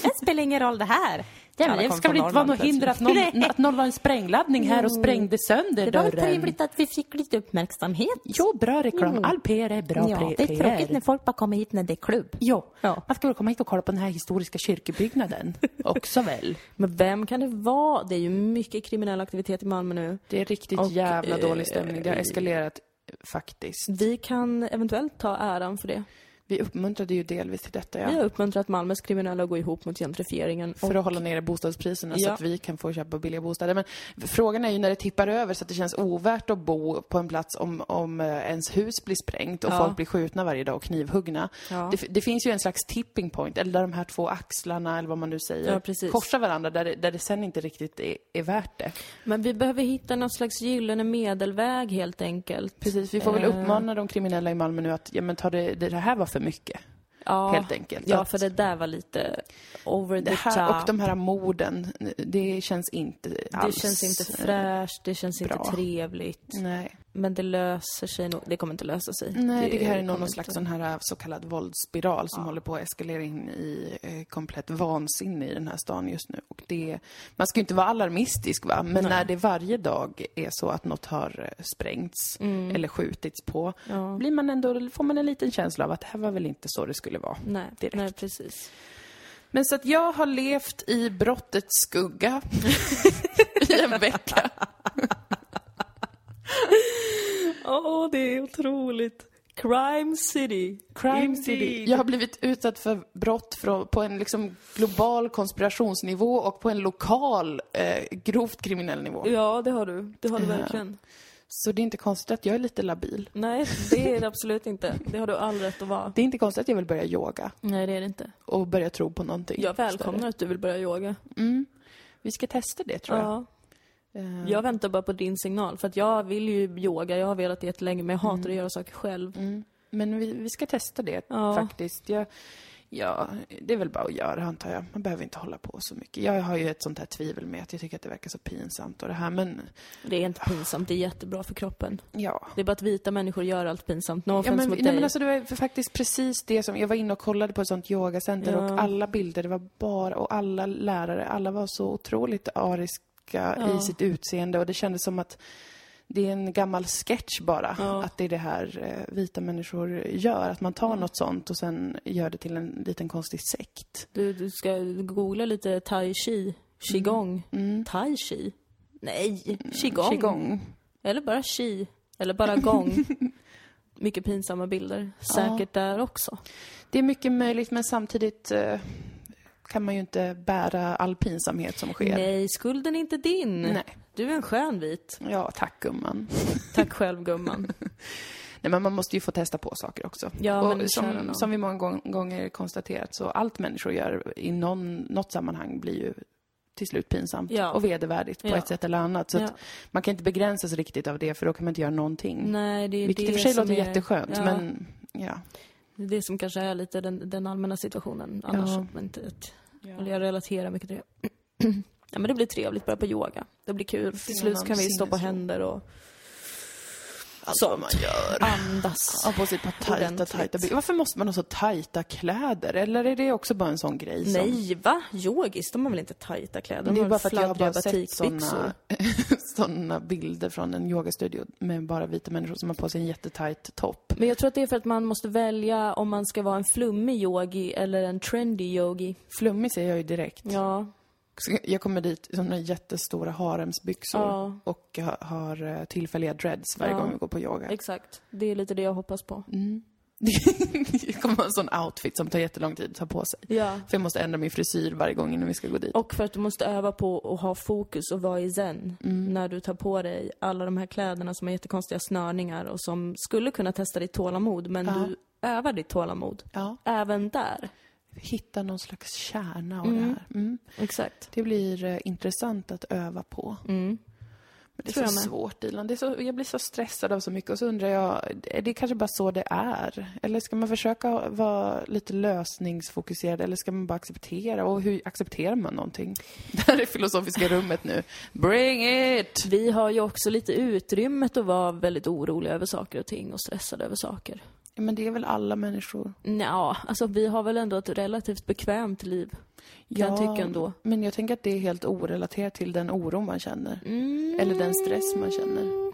Det spelar ingen roll det här. Ja, men det ska väl inte vara något hinder att någon, att någon la en sprängladdning här och sprängde sönder Det var dörren. trevligt att vi fick lite uppmärksamhet. Jo, bra reklam. All PR är bra Ja, det är PR. tråkigt när folk bara kommer hit när det är klubb. Jo, Ja. man ska väl komma hit och kolla på den här historiska kyrkobyggnaden också väl? Men vem kan det vara? Det är ju mycket kriminell aktivitet i Malmö nu. Det är riktigt Och, jävla dålig stämning. Det har eskalerat eh, faktiskt. Vi kan eventuellt ta äran för det. Vi uppmuntrade ju delvis till detta, ja. Vi har uppmuntrat Malmös kriminella att gå ihop mot gentrifieringen. För att hålla nere bostadspriserna så Ja. att vi kan få köpa billiga bostäder. Men frågan är ju när det tippar över så att det känns ovärt att bo på en plats om, om eh, ens hus blir sprängt och Ja. folk blir skjutna varje dag och knivhuggna. Ja. Det, det finns ju en slags tipping point, eller där de här två axlarna, eller vad man nu säger, Ja, korsar varandra där det, där det sen inte riktigt är, är värt det. Men vi behöver hitta någon slags gyllene medelväg helt enkelt. Precis, vi får väl Eh. uppmana de kriminella i Malmö nu att, ja men ta det, det här var för mycket. Ja, helt enkelt. Ja, för det där var lite over Det the här, top. och de här morden, det känns inte det alls känns inte fräscht, det känns bra. inte trevligt. Nej. Men det löser sig nog. Det kommer inte lösa sig. Nej, det, här är någon slags sån här äh, så kallad våldsspiral som håller på att eskalera in i eh, komplett vansinne i den här stan just nu. Och det, man ska ju inte vara alarmistisk va, men Nej. när det varje dag är så att något har eh, sprängts eller skjutits på, Mm. Ja. blir man ändå, får man en liten känsla av att det här var väl inte så det skulle vara. Nej, direkt. nej, precis. Men så att jag har levt i brottets skugga i en vecka. Åh, det är otroligt. Crime City. Crime City. Indeed. Jag har blivit utsatt för brott från, på en liksom global konspirationsnivå och på en lokal eh, grovt kriminell nivå. Ja, det har du. Det har du Ja. verkligen. Så det är inte konstigt att jag är lite labil. Nej, det är det absolut inte. Det har du all rätt att vara. Det är inte konstigt att jag vill börja yoga Nej, det är det inte. och börja tro på någonting. Jag välkomnar att du vill börja yoga. större. Mm. Vi ska testa det tror jag. Ja. Eh, Jag väntar bara på din signal. För att jag vill ju yoga. Jag har velat det jättelänge, men jag hatar att göra saker själv. Mm. Men vi, vi ska testa det Ja. faktiskt. Jag, ja, det är väl bara att göra antar jag. Man behöver inte hålla på så mycket. Jag har ju ett sånt här tvivel med att jag tycker att det verkar så pinsamt och det här, men Det är inte pinsamt, det är jättebra för kroppen. ja. Det är bara att vita människor gör allt pinsamt. No Ja, men, mot nej, dig. men alltså, det var faktiskt precis det som, jag var inne och kollade på ett sånt yogacenter Ja. och alla bilder, det var bara, och alla lärare, alla var så otroligt ariska Ja. i sitt utseende och det kändes som att det är en gammal sketch bara, Ja. att det är det här eh, vita människor gör, att man tar något sånt och sen gör det till en liten konstig sekt. Du, du ska googla lite tai chi, qigong. Mm. Tai chi? Nej, qigong. Qigong. Eller bara chi. Eller bara gong. mycket pinsamma bilder. Säkert där också. Det är mycket möjligt, men samtidigt eh, kan man ju inte bära all pinsamhet som sker. Nej, skulden är inte din. Nej. Du är en skön vit. Ja, tack gumman. Tack själv gumman. Nej, men man måste ju få testa på saker också. Ja, och men som, som vi många gång- gånger konstaterat, så allt människor gör i någon, något sammanhang blir ju till slut pinsamt Ja. och vedervärdigt på Ja. ett sätt eller annat. Så Ja. man kan inte begränsa sig riktigt av det, för då kan man inte göra någonting. Nej, det är Vilket det i och för sig låter är- jätteskönt, men ja. Det som kanske är lite den, den allmänna situationen. Annars Ja. att man inte... Ett, eller jag relaterar mycket till det. ja, men det blir trevligt, börja på yoga. Det blir kul. Till slut kan vi stå på händer och Allt vad man gör. andas. På sig ett par tajta, Ordentligt. tajta. Varför måste man ha så tajta kläder? Eller är det också bara en sån grej? Som... Nej, va? Yogis, de har väl inte tajta kläder? De Det är bara för att jag har bara sett såna, såna bilder från en yogastudio med bara vita människor som har på sig en jättetajt topp. Men jag tror att det är för att man måste välja om man ska vara en flummig yogi eller en trendy yogi. Flummig ser jag ju direkt. Ja, Jag kommer dit i såna jättestora haremsbyxor Ja. och ha- har eh, tillfälliga dreads varje Ja. gång vi går på yoga. exakt. Det är lite det jag hoppas på. Mm. det kommer vara en sån outfit som tar jättelång tid att ta på sig. Ja. För jag måste ändra min frisyr varje gång innan vi ska gå dit. Och för att du måste öva på att ha fokus och vara i zen Mm. när du tar på dig alla de här kläderna som har jättekonstiga snörningar och som skulle kunna testa ditt tålamod, men Ja. du övar ditt tålamod. Ja, Även där. Hitta någon slags kärna av Mm. det här. Mm. Exakt. Det blir eh, intressant att öva på. Mm. Men det är Tror så svårt, Dilan. Det är så, jag blir så stressad av så mycket och så undrar jag, är det kanske bara så det är? Eller ska man försöka vara lite lösningsfokuserad eller ska man bara acceptera? Och hur accepterar man någonting? Det här är filosofiska rummet nu. Bring it! Vi har ju också lite utrymmet att vara väldigt oroliga över saker och ting och stressade över saker. Ja, men det är väl alla människor? Ja, alltså vi har väl ändå ett relativt bekvämt liv. Kan jag tycka ändå. Men jag tänker att det är helt orelaterat till den oro man känner. Mm. Eller den stress man känner.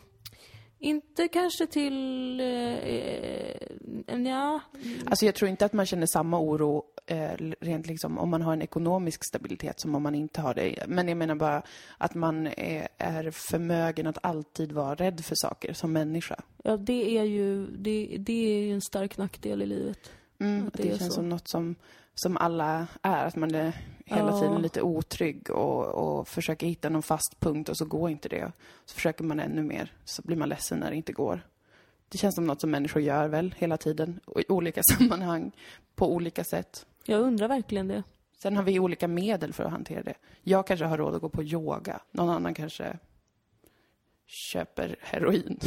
Inte kanske till... Eh, eh, ja. Alltså jag tror inte att man känner samma oro eh, rent liksom om man har en ekonomisk stabilitet som om man inte har det. Men jag menar bara att man är, är förmögen att alltid vara rädd för saker som människa. ja, det är ju det, det är ju en stark nackdel i livet. Mm, Att det, det är känns så. som något som, som alla är, att man är hela tiden lite otrygg och, och försöker hitta någon fast punkt och så går inte det. Så försöker man ännu mer, så blir man ledsen när det inte går. Det känns som något som människor gör väl hela tiden, i olika sammanhang, på olika sätt. Jag undrar verkligen det. Sen har vi olika medel för att hantera det. Jag kanske har råd att gå på yoga. Någon annan kanske köper heroin.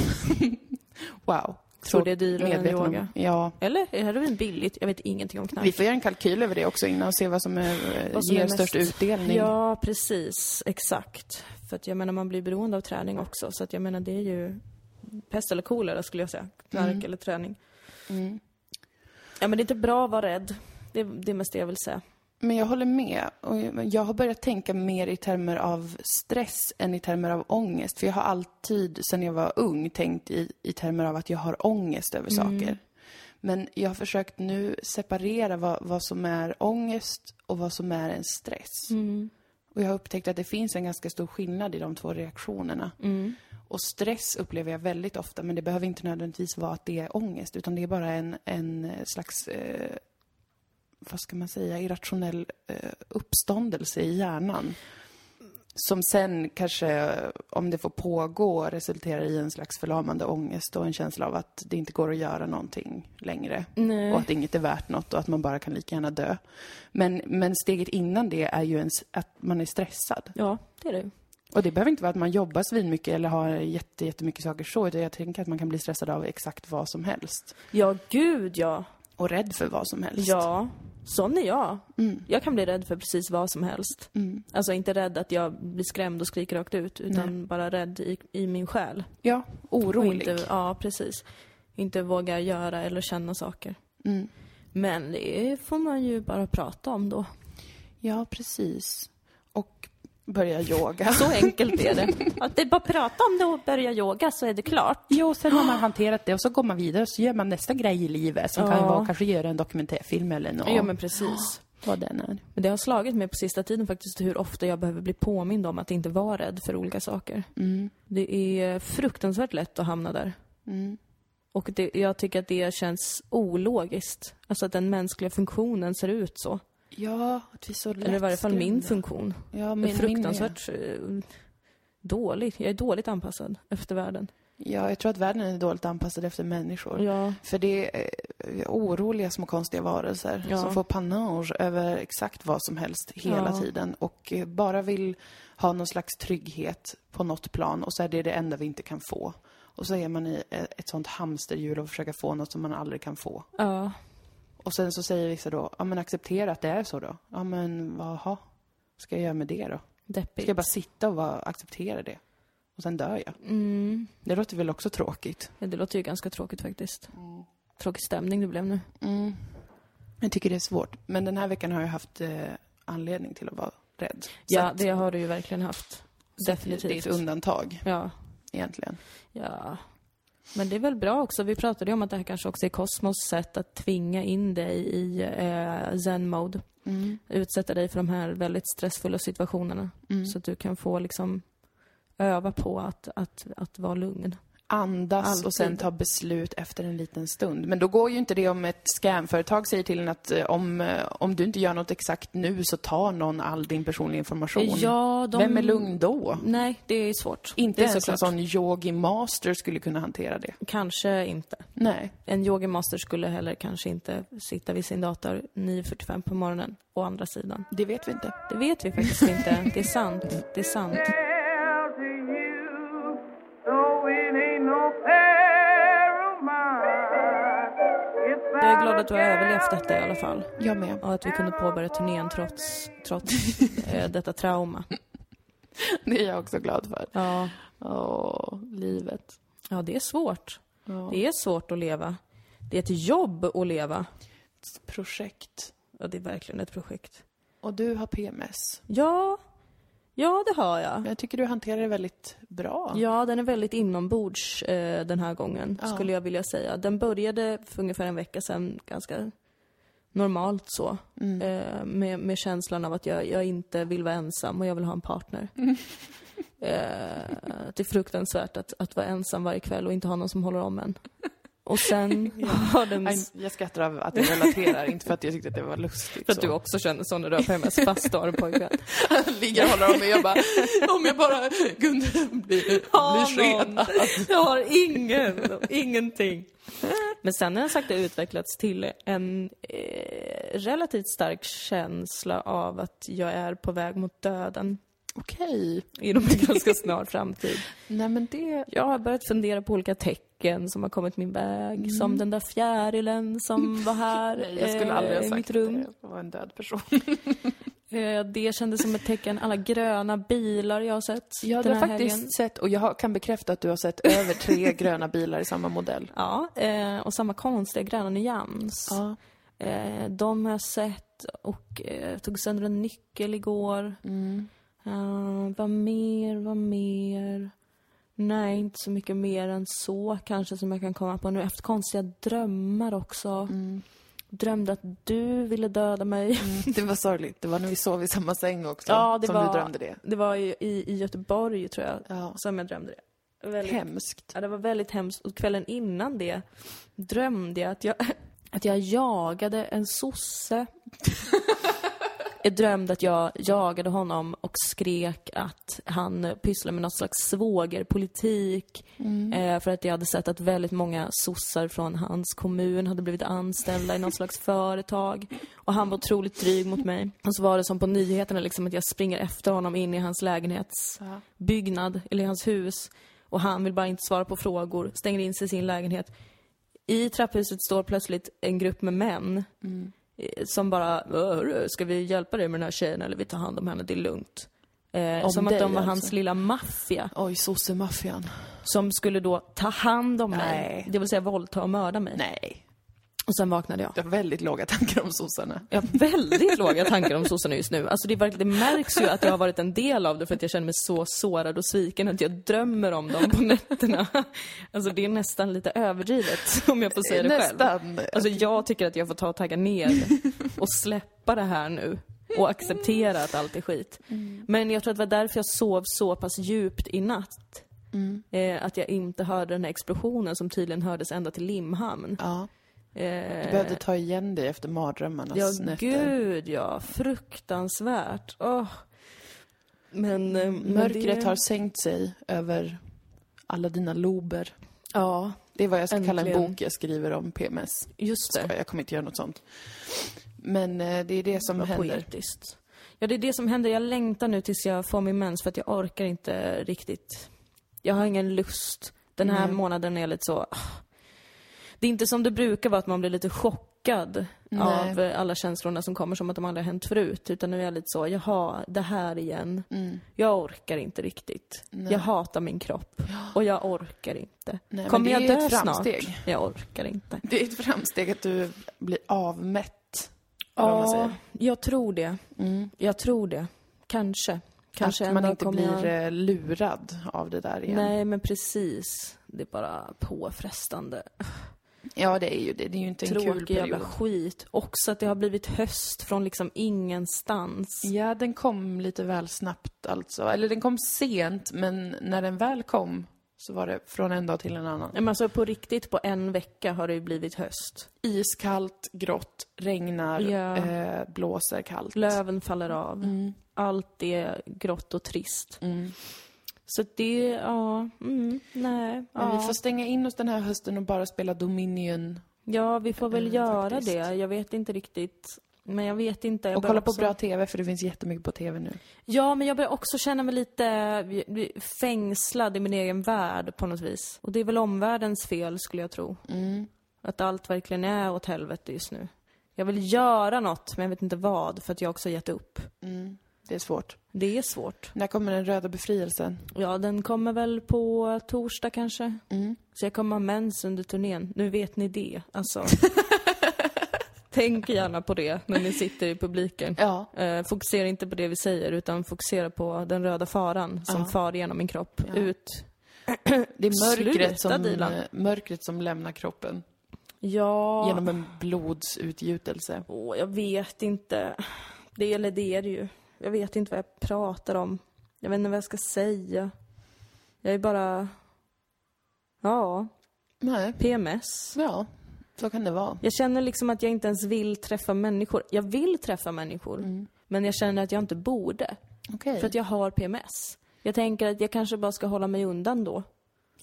wow. Tror det är dyrare än om- yoga. Ja. Eller är heroin billigt? Jag vet ingenting om knark. Vi får göra en kalkyl över det också innan och se vad som, är, Vad som ger är störst utdelning. Ja, precis. Exakt. För att jag menar, man blir beroende av träning också. Så att jag menar, det är ju pest eller kolera skulle jag säga. Knark Mm. eller träning. Mm. Ja, men det är inte bra att vara rädd. Det, det är mest det jag vill säga. Men jag håller med. Och jag- har börjat tänka mer i termer av stress än i termer av ångest. För jag har alltid, sedan jag var ung, tänkt i, i termer av att jag har ångest över saker. Men jag har försökt nu separera vad, vad som är ångest och vad som är en stress. Och jag har upptäckt att det finns en ganska stor skillnad i de två reaktionerna. Och stress upplever jag väldigt ofta, men det behöver inte nödvändigtvis vara att det är ångest, utan det är bara en, en slags, eh, vad ska man säga, irrationell eh, uppståndelse i hjärnan. Som sen kanske, om det får pågå, resulterar i en slags förlamande ångest och en känsla av att det inte går att göra någonting längre. Nej. Och att inget är värt något och att man bara kan lika gärna dö. Men, men steget innan det är ju ens, att man är stressad. Ja, det är det. Och det behöver inte vara att man jobbar svinmycket eller har jätte, jättemycket saker så, utan jag tänker att man kan bli stressad av exakt vad som helst. Ja, gud ja. Och rädd för vad som helst. Ja, sån är jag. Mm. Jag kan bli rädd för precis vad som helst. Mm. Alltså inte rädd att jag blir skrämd och skriker rakt ut, utan bara rädd i, i min själ. Ja, orolig. Inte, ja, precis. Inte vågar göra eller känna saker. Mm. Men det får man ju bara prata om då. Ja, precis. Börja yoga. Så enkelt är det. Att det är bara att prata om det och börja yoga så är det klart. Jo, sen har man hanterat det och så går man vidare och så gör man nästa grej i livet som kan Ja. vara kanske göra en dokumentärfilm eller något. Ja, men precis. Vad den är. Men det har slagit mig på sista tiden faktiskt hur ofta jag behöver bli påmind om att inte vara rädd för olika saker. Mm. Det är fruktansvärt lätt att hamna där. Mm. Och det, jag tycker att det känns ologiskt. Alltså att den mänskliga funktionen ser ut så. Ja, att vi så Eller i varje fall min funktion. Ja, Jag är min, fruktansvärt eh, dålig. Jag är dåligt anpassad efter världen. Min, ja, jag tror att världen är dåligt anpassad efter människor. Ja, För det är eh, oroliga små konstiga varelser Ja. som får panage över exakt vad som helst hela Ja. tiden och eh, bara vill ha någon slags trygghet på något plan och så är det det enda vi inte kan få. Och så är man i ett sånt hamsterhjul och försöker få något som man aldrig kan få. ja, Och sen så säger vissa då, ja men acceptera att det är så då. Ja men jaha, ska jag göra med det då? deppigt. Ska jag bara sitta och bara acceptera det? Och sen dör jag. Mm. Det låter väl också tråkigt? Ja, det låter ju ganska tråkigt faktiskt. Tråkig stämning det blev nu. Mm. Jag tycker det är svårt. Men den här veckan har jag haft eh, anledning till att vara rädd. Ja, att det har du ju verkligen haft. Definitivt. Det är ett undantag, Ja, egentligen. ja. Men det är väl bra också. Vi pratade ju om att det här kanske också är Cosmos sätt att tvinga in dig i eh, zen-mode. Mm. Utsätta dig för de här väldigt stressfulla situationerna. Mm. Så att du kan få liksom öva på att, att, att vara lugn. Andas Alltid. och sen ta beslut efter en liten stund. Men då går ju inte det om ett scamföretag säger till en att eh, om, eh, om du inte gör något exakt nu så tar någon all din personliga information. Ja, de... Vem är lugn då? Nej, det är svårt. Inte det är ens en sån yogi master skulle kunna hantera det. Kanske inte. Nej. En yogamaster skulle heller kanske inte sitta vid sin dator 9.45 på morgonen, å andra sidan. Det vet vi inte. Det vet vi faktiskt inte. Det är sant. Det är sant. Glad att du har överlevt detta i alla fall. Jag med. Och att vi kunde påbörja turnén trots, trots eh, detta trauma. Det är jag också glad för. Ja. Åh, livet. ja, det är svårt. Ja. Det är svårt att leva. Det är ett jobb att leva. Ett projekt. Ja, det är verkligen ett projekt. Och du har PMS. Ja, ja det har jag. Jag tycker du hanterar det väldigt bra. Ja, den är väldigt inombords eh, den här gången, Ja. skulle jag vilja säga. Den började för ungefär en vecka sedan ganska normalt så. Mm. Eh, med, med känslan av att jag, jag inte vill vara ensam och jag vill ha en partner. Eh, det är fruktansvärt att, att vara ensam varje kväll och inte ha någon som håller om en. Och sen har den... Jag skrattar av att jag relaterar, inte för att jag tyckte att det var lustigt. För att så. du också känner så när du har PMS fast du har en pojkvän. ligger och håller om mig jag bara, om jag bara kunde bli, bli skenad. Jag har ingen, ingenting. Men sen har jag sakta utvecklats till en eh, relativt stark känsla av att jag är på väg mot döden Okej. inom en ganska snar framtid. Nej men det... Jag har börjat fundera på olika tecken som har kommit min väg. Som den där fjärilen som var här Nej, jag skulle aldrig ha eh, i sagt mitt rum. det. Jag var en död person. Eh, det kändes som ett tecken. Alla gröna bilar jag har sett Ja, du har faktiskt helgen. sett, och jag har- kan bekräfta att du har sett över tre gröna bilar i samma modell. Ja, eh, och samma konstiga gröna nyans. Ja. De har jag sett och tog sönder en nyckel igår. Mm. Uh, vad mer, vad mer? Nej, inte så mycket mer än så kanske som jag kan komma på nu. Haft konstiga drömmar också. Mm. Drömde att du ville döda mig. Det var sorgligt. Det var när vi sov i samma säng också, Ja, det som var- du drömde det. Det var i, i, i Göteborg, tror jag, Ja. som jag drömde det. Väldigt, Hemskt. Ja, det var väldigt hemskt. Och kvällen innan det drömde jag att jag, att jag jagade en sosse. Jag drömde att jag jagade honom och skrek att han pysslade med något slags svågerpolitik. Eh, för att jag hade sett att väldigt många sossar från hans kommun hade blivit anställda i något slags företag. Och han var otroligt dryg mot mig. Och så var det som på nyheterna liksom att jag springer efter honom in i hans lägenhetsbyggnad, eller hans hus. Och han vill bara inte svara på frågor, stänger in sig i sin lägenhet. I trapphuset står plötsligt en grupp med män eh, som bara, "Hörru, ska vi hjälpa dig med den här tjejen eller vi tar hand om henne, det är lugnt. Eh, Om som att de var alltså? hans lilla maffia Oj, sossemaffian. som skulle då ta hand om mig. Nej. Det vill säga våldta och mörda mig. Nej. Och sen vaknade jag. Du har väldigt låga tankar om sossarna. Jag har väldigt låga tankar om sossarna just nu. Alltså det, är det märks ju att jag har varit en del av det för att jag känner mig så sårad och sviken att jag drömmer om dem på nätterna. Alltså det är nästan lite överdrivet om jag får säga det själv. Nästan. Alltså jag tycker att jag får ta och tagga ner och släppa det här nu och acceptera att allt är skit. Men jag tror att det var därför jag sov så pass djupt i natt. Eh, att jag inte hörde den här explosionen som tydligen hördes ända till Limhamn. Ja. Eh, Du behövde ta igen dig efter mardrömmarnas Ja, nätter. gud ja. Fruktansvärt. Åh. Men... eh, men Mörkret det... har sänkt sig över alla dina lober. Ja, Det är vad jag ska kalla en Äntligen. bok jag skriver om PMS. just det. Jag kommer inte göra något sånt. Men eh, det är det som Vad händer. poetiskt. Ja, det är det som händer. Jag längtar nu tills jag får min mens för att jag orkar inte riktigt. Jag har ingen lust. Den här Nej. månaden är jag lite så... Det är inte som det brukar vara att man blir lite chockad Nej. av alla känslorna som kommer som att de aldrig har hänt förut. Utan nu är jag lite så, jaha, det här igen. Mm. Jag orkar inte riktigt. Nej. Jag hatar min kropp. Och jag orkar inte. Nej, Kommer jag dö snart? Jag orkar inte. Det är ett framsteg att du blir avmätt. Ja, jag tror det. Mm. Jag tror det. Kanske. Kanske att man inte blir jag... eh, lurad av det där igen. Nej, men precis. Det är bara påfrestande. Ja, det är ju det. Det är ju inte en kul Tråkig jävla period. skit. Också att det har blivit höst från liksom ingenstans. Ja, den kom lite väl snabbt alltså. Eller den kom sent, men när den väl kom så var det från en dag till en annan. Men alltså på riktigt, på en vecka har det ju blivit höst. Iskallt, grått, regnar, Ja. eh, blåser kallt. Löven faller av. Mm. Allt är grått och trist. Mm. Så det, ja, mm, nej. Men ja. vi får stänga in oss den här hösten och bara spela Dominion Ja, vi får väl Eh, göra faktiskt. det. Jag vet inte riktigt. Men jag vet inte. Jag och kolla på också... bra TV, för det finns jättemycket på TV nu. Ja, men jag börjar också känna mig lite fängslad i min egen värld på något vis. Och det är väl omvärldens fel, skulle jag tro. Mm. Att allt verkligen är åt helvete just nu. Jag vill göra något, men jag vet inte vad, för att jag också har gett upp. Mm. Det är svårt. Det är svårt. När kommer den röda befrielsen? Ja, den kommer väl på torsdag kanske. Mm. Så jag kommer ha mens under turnén. Nu vet ni det. Alltså. Tänk gärna på det när ni sitter i publiken. Ja. Eh, fokusera inte på det vi säger, utan fokusera på den röda faran som Ja. far genom min kropp. Ja. Ut. Det är mörkret Sluta, som, Dilan. eh, mörkret som lämnar kroppen Ja. genom en blodsutgjutelse. Åh, jag vet inte. Det eller det är det ju. Jag vet inte vad jag pratar om. Jag vet inte vad jag ska säga. Jag är bara... Ja, Nej, PMS. ja, så kan det vara. Jag känner liksom att jag inte ens vill träffa människor. Jag vill träffa människor, men jag känner att jag inte borde. Okej. För att jag har PMS. Jag tänker att jag kanske bara ska hålla mig undan då.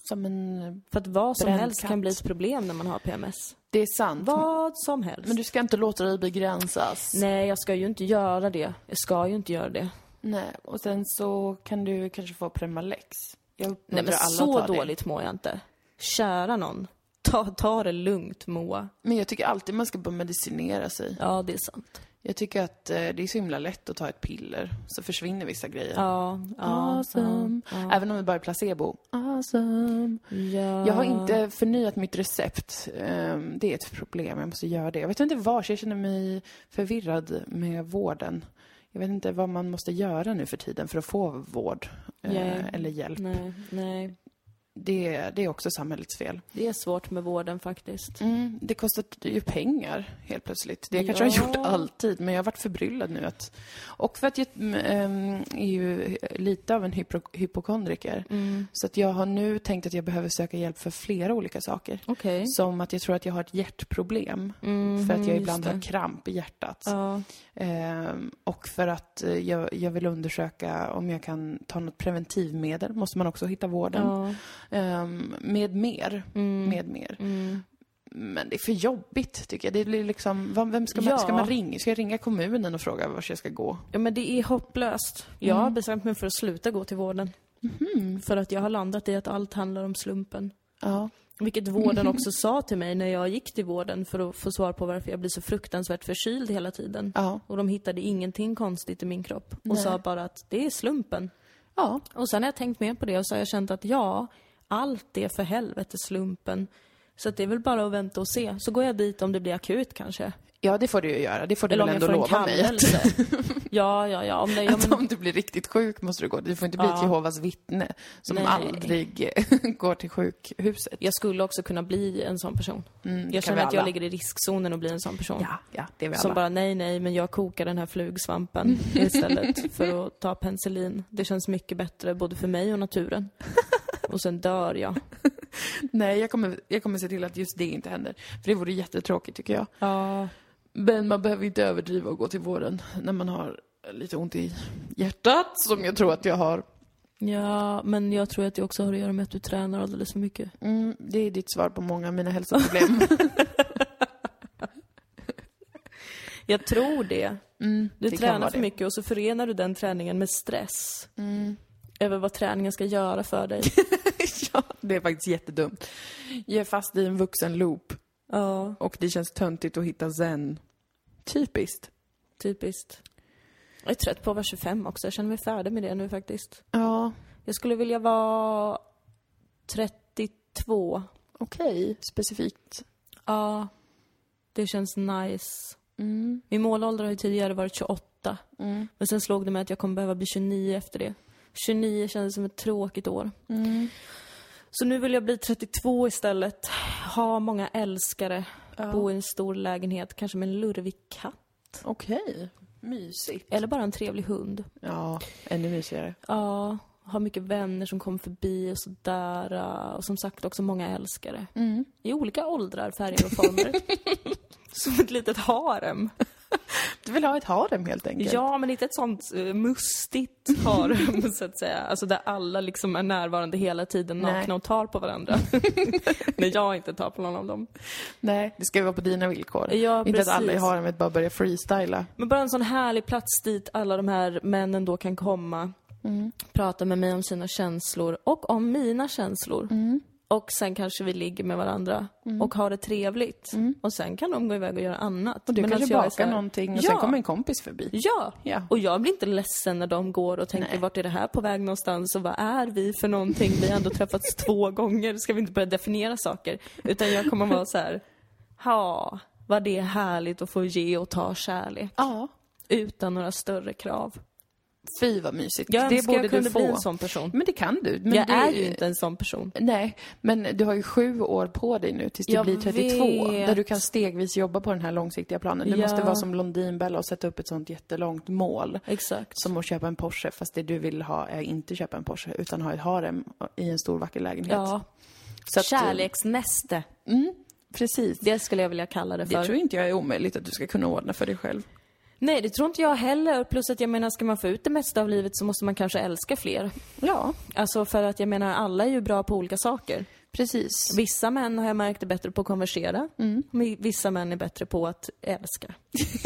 Som en... För att vad som helst kan bli ett problem när man har PMS. Det är sant. Vad som helst. Men du ska inte låta dig begränsas. Nej, jag ska ju inte göra det. Jag ska ju inte göra det. Nej. Och sen så kan du kanske få Premalex. Jag Nej, men så dåligt mår jag inte. Kära någon. Ta, ta det lugnt, Moa. det. Men jag tycker alltid man ska bara medicinera sig. Ja, det är sant. Jag tycker att eh, det är så himla lätt att ta ett piller, så försvinner vissa grejer. Ja, Awesome. ja. Även om det bara är placebo. Awesome. Ja. Jag har inte förnyat mitt recept. Ehm, Det är ett problem, jag måste göra det. Jag vet inte vars, jag känner mig förvirrad med vården. Jag vet inte vad man måste göra nu för tiden för att få vård eh, eller hjälp. Nej, nej. Det, det är också samhällets fel. Det är svårt med vården faktiskt. Mm, det kostar ju pengar helt plötsligt. Det kanske Ja. jag har gjort alltid, men jag har varit förbryllad nu. Att, och för att jag mm, är ju lite av en hypo, hypokondriker. Mm. Så att jag har nu tänkt att jag behöver söka hjälp för flera olika saker. Okej. Som att jag tror att jag har ett hjärtproblem. Mhm, för att jag ibland har kramp i hjärtat. Ja. Ehm, och för att eh, jag, jag vill undersöka om jag kan ta något preventivmedel. Måste man också hitta vården. Ja. Ehm, med mer. Mm. Med mer. Mm. Men det är för jobbigt tycker jag. Det blir liksom, vem ska man, Ja. ska man ringa? Ska jag ringa kommunen och fråga vart jag ska gå? ja, men det är hopplöst. Jag har Mm. bestämt mig för att sluta gå till vården. För att jag har landat i att allt handlar om slumpen. Ja. Vilket vården också sa till mig när jag gick till vården för att få svar på varför jag blir så fruktansvärt förkyld hela tiden. Ja. Och de hittade ingenting konstigt i min kropp. Och Nej. sa bara att det är slumpen. Ja. Och sen har jag tänkt mer på det och så har jag känt att ja, allt är för helvete slumpen. Så att det är väl bara att vänta och se. Så går jag dit om det blir akut kanske. Ja, det får du ju göra. Det får du Eller väl ändå lova mig. Att, ja, ja, ja. Om det, ja, att men, om du blir riktigt sjuk måste du gå. Du får inte bli Ja. ett Jehovas vittne som Nej. aldrig går till sjukhuset. jag skulle också kunna bli en sån person. Mm, Jag känner att jag ligger i riskzonen och blir en sån person. Ja, ja, det är vi Som alla. bara, nej, nej, men jag kokar den här flugsvampen istället för att ta penicillin. Det känns mycket bättre både för mig och naturen. Och sen dör jag. Nej, jag kommer, jag kommer se till att just det inte händer. För det vore jättetråkigt tycker jag. Ja. Men man behöver inte överdriva och gå till vården när man har lite ont i hjärtat, som jag tror att jag har. Ja, men jag tror att det också har att göra med att du tränar alldeles för mycket. Mm, det är ditt svar på många av mina hälsoproblem. Jag tror det. Mm, Du det tränar för det. mycket och så förenar du den träningen med stress. Mm. Över vad träningen ska göra för dig. ja, det är faktiskt jättedumt. Är fast i en vuxen loop ja, och det känns töntigt att hitta zen. Typiskt. typiskt. Jag är trött på att vara 25 också. Jag känner mig färdig med det nu faktiskt. Ja, Jag skulle vilja vara 32. okej. Specifikt. Ja, det känns nice. Mm. Min målålder har ju tidigare varit 28. Mm. Men sen slog det mig att jag kommer behöva bli 29 efter det. 29 kändes som ett tråkigt år. Mm. Så nu vill jag bli 32 istället. Ha många älskare. Ja. Bo i en stor lägenhet, kanske med en lurvig katt. Okej. Mysigt. Eller bara en trevlig hund. Ja, ännu mysigare. Ja, ha mycket vänner som kommer förbi och sådär. Och som sagt också många älskare. Mm. I olika åldrar, färger och former. som ett litet harem. Du vill ha ett harem helt enkelt? Ja, men inte ett sånt uh, mustigt harem, så att säga. Alltså där alla liksom är närvarande hela tiden, Nej. nakna och tar på varandra. När jag inte tar på någon av dem. Nej, det ska ju vara på dina villkor. Ja, Inte att alla i precis. haremet bara börjar freestyla. Men bara en sån härlig plats dit alla de här männen då kan komma, prata med mig om sina känslor och om mina känslor. Och sen kanske vi ligger med varandra och har det trevligt. Och sen kan de gå iväg och göra annat. Och du Men kanske alltså bakar här- någonting och ja, sen kommer en kompis förbi. Ja. Ja. och jag blir inte ledsen när de går och tänker Nej. vart är det här på väg någonstans och vad är vi för någonting? Vi har ändå träffats två gånger, ska vi inte börja definiera saker? Utan jag kommer vara så här, ja, vad det är härligt att få ge och ta kärlek. Ja. Utan några större krav. Fy vad mysigt. Jag det borde jag kunde du få. bli en sån person. Men det kan du. Men jag det... är ju inte en sån person. Nej, men du har ju sju år på dig nu tills du Jag blir 32. vet. Där du kan stegvis jobba på den här långsiktiga planen. Du Ja. måste vara som Blondinbella och sätta upp ett sånt jättelångt mål. Exakt. Som att köpa en Porsche, fast det du vill ha är inte köpa en Porsche, utan ha ett harem i en stor vacker lägenhet. Ja. Så att, Kärleksnäste. Mm, precis. Det, Det skulle jag vilja kalla det för. tror inte jag är omöjligt att du ska kunna ordna för dig själv. Nej, det tror inte jag heller. Plus att jag menar, ska man få ut det mesta av livet så måste man kanske älska fler. Ja, Alltså för att jag menar, alla är ju bra på olika saker. precis. Vissa män har jag märkt är bättre på att konversera. Mm. Vissa män är bättre på att älska.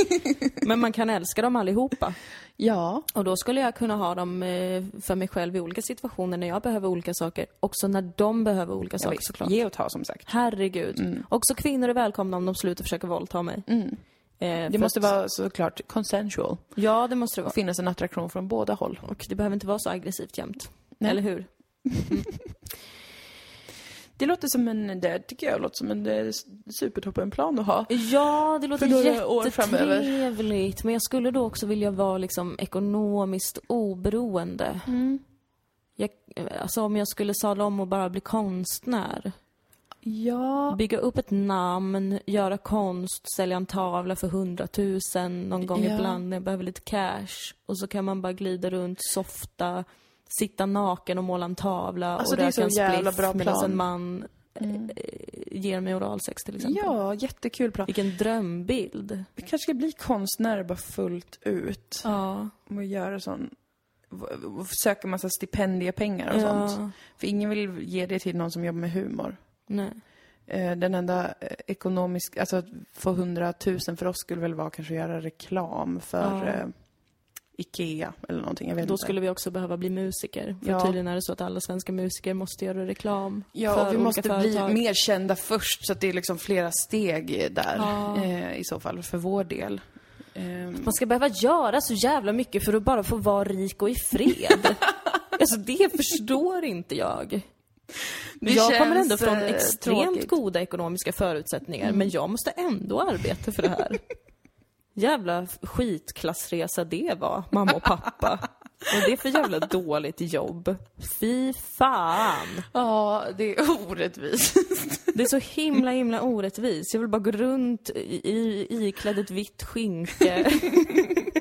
Men man kan älska dem allihopa. Ja, Och då skulle jag kunna ha dem eh, för mig själv i olika situationer när jag behöver olika saker. Också när de behöver olika saker såklart. Ge och ta som sagt. Herregud. Mm. Också kvinnor är välkomna om de slutar försöka våldta mig. Eh, Det måste att- vara såklart consensual. Ja, det måste det vara. Finnas en attraktion från båda håll. Och det behöver inte vara så aggressivt jämt. Nej. Eller hur? Det låter som en, det tycker jag låter som en eh, supertoppenplan att ha. Ja, det låter jättetrevligt. Men jag skulle då också vilja vara liksom ekonomiskt oberoende. Mm. Jag, alltså om jag skulle sadla om och bara bli konstnär. Ja. Bygga upp ett namn, göra konst, sälja en tavla för hundratusen någon gång Ja. ibland när jag behöver lite cash. Och så kan man bara glida runt, softa, sitta naken och måla en tavla Alltså, och röka en spliff medan en man Mm. eh, ger mig oralsex till exempel. Ja, jättekul plan. Vilken drömbild. Vi kanske ska bli konstnärer bara fullt ut. Ja. Och göra sån... Söka massa stipendiepengar och ja. sånt. För ingen vill ge det till någon som jobbar med humor. Nej. Eh, Den enda eh, ekonomisk, alltså att få hundratusen för oss skulle väl vara kanske att göra reklam för Ja. eh, Ikea eller någonting. Jag vet Då inte. skulle vi också behöva bli musiker. För Ja. tydligen är det så att alla svenska musiker måste göra reklam Ja, för och vi måste företag. bli mer kända först så att det är liksom flera steg där Ja. eh, i så fall för vår del. Ehm, Man ska behöva göra så jävla mycket för att bara få vara rik och i fred. alltså det förstår inte jag. Det jag kommer ändå från eh, extremt tråkigt. goda ekonomiska förutsättningar, men jag måste ändå arbeta för det här. Jävla skitklassresa det var, mamma och pappa. Och det är för jävla dåligt jobb. Fy fan! Ja, det är orättvist. Det är så himla, himla orättvist. Jag vill bara gå runt i, i iklädd ett vitt skynke.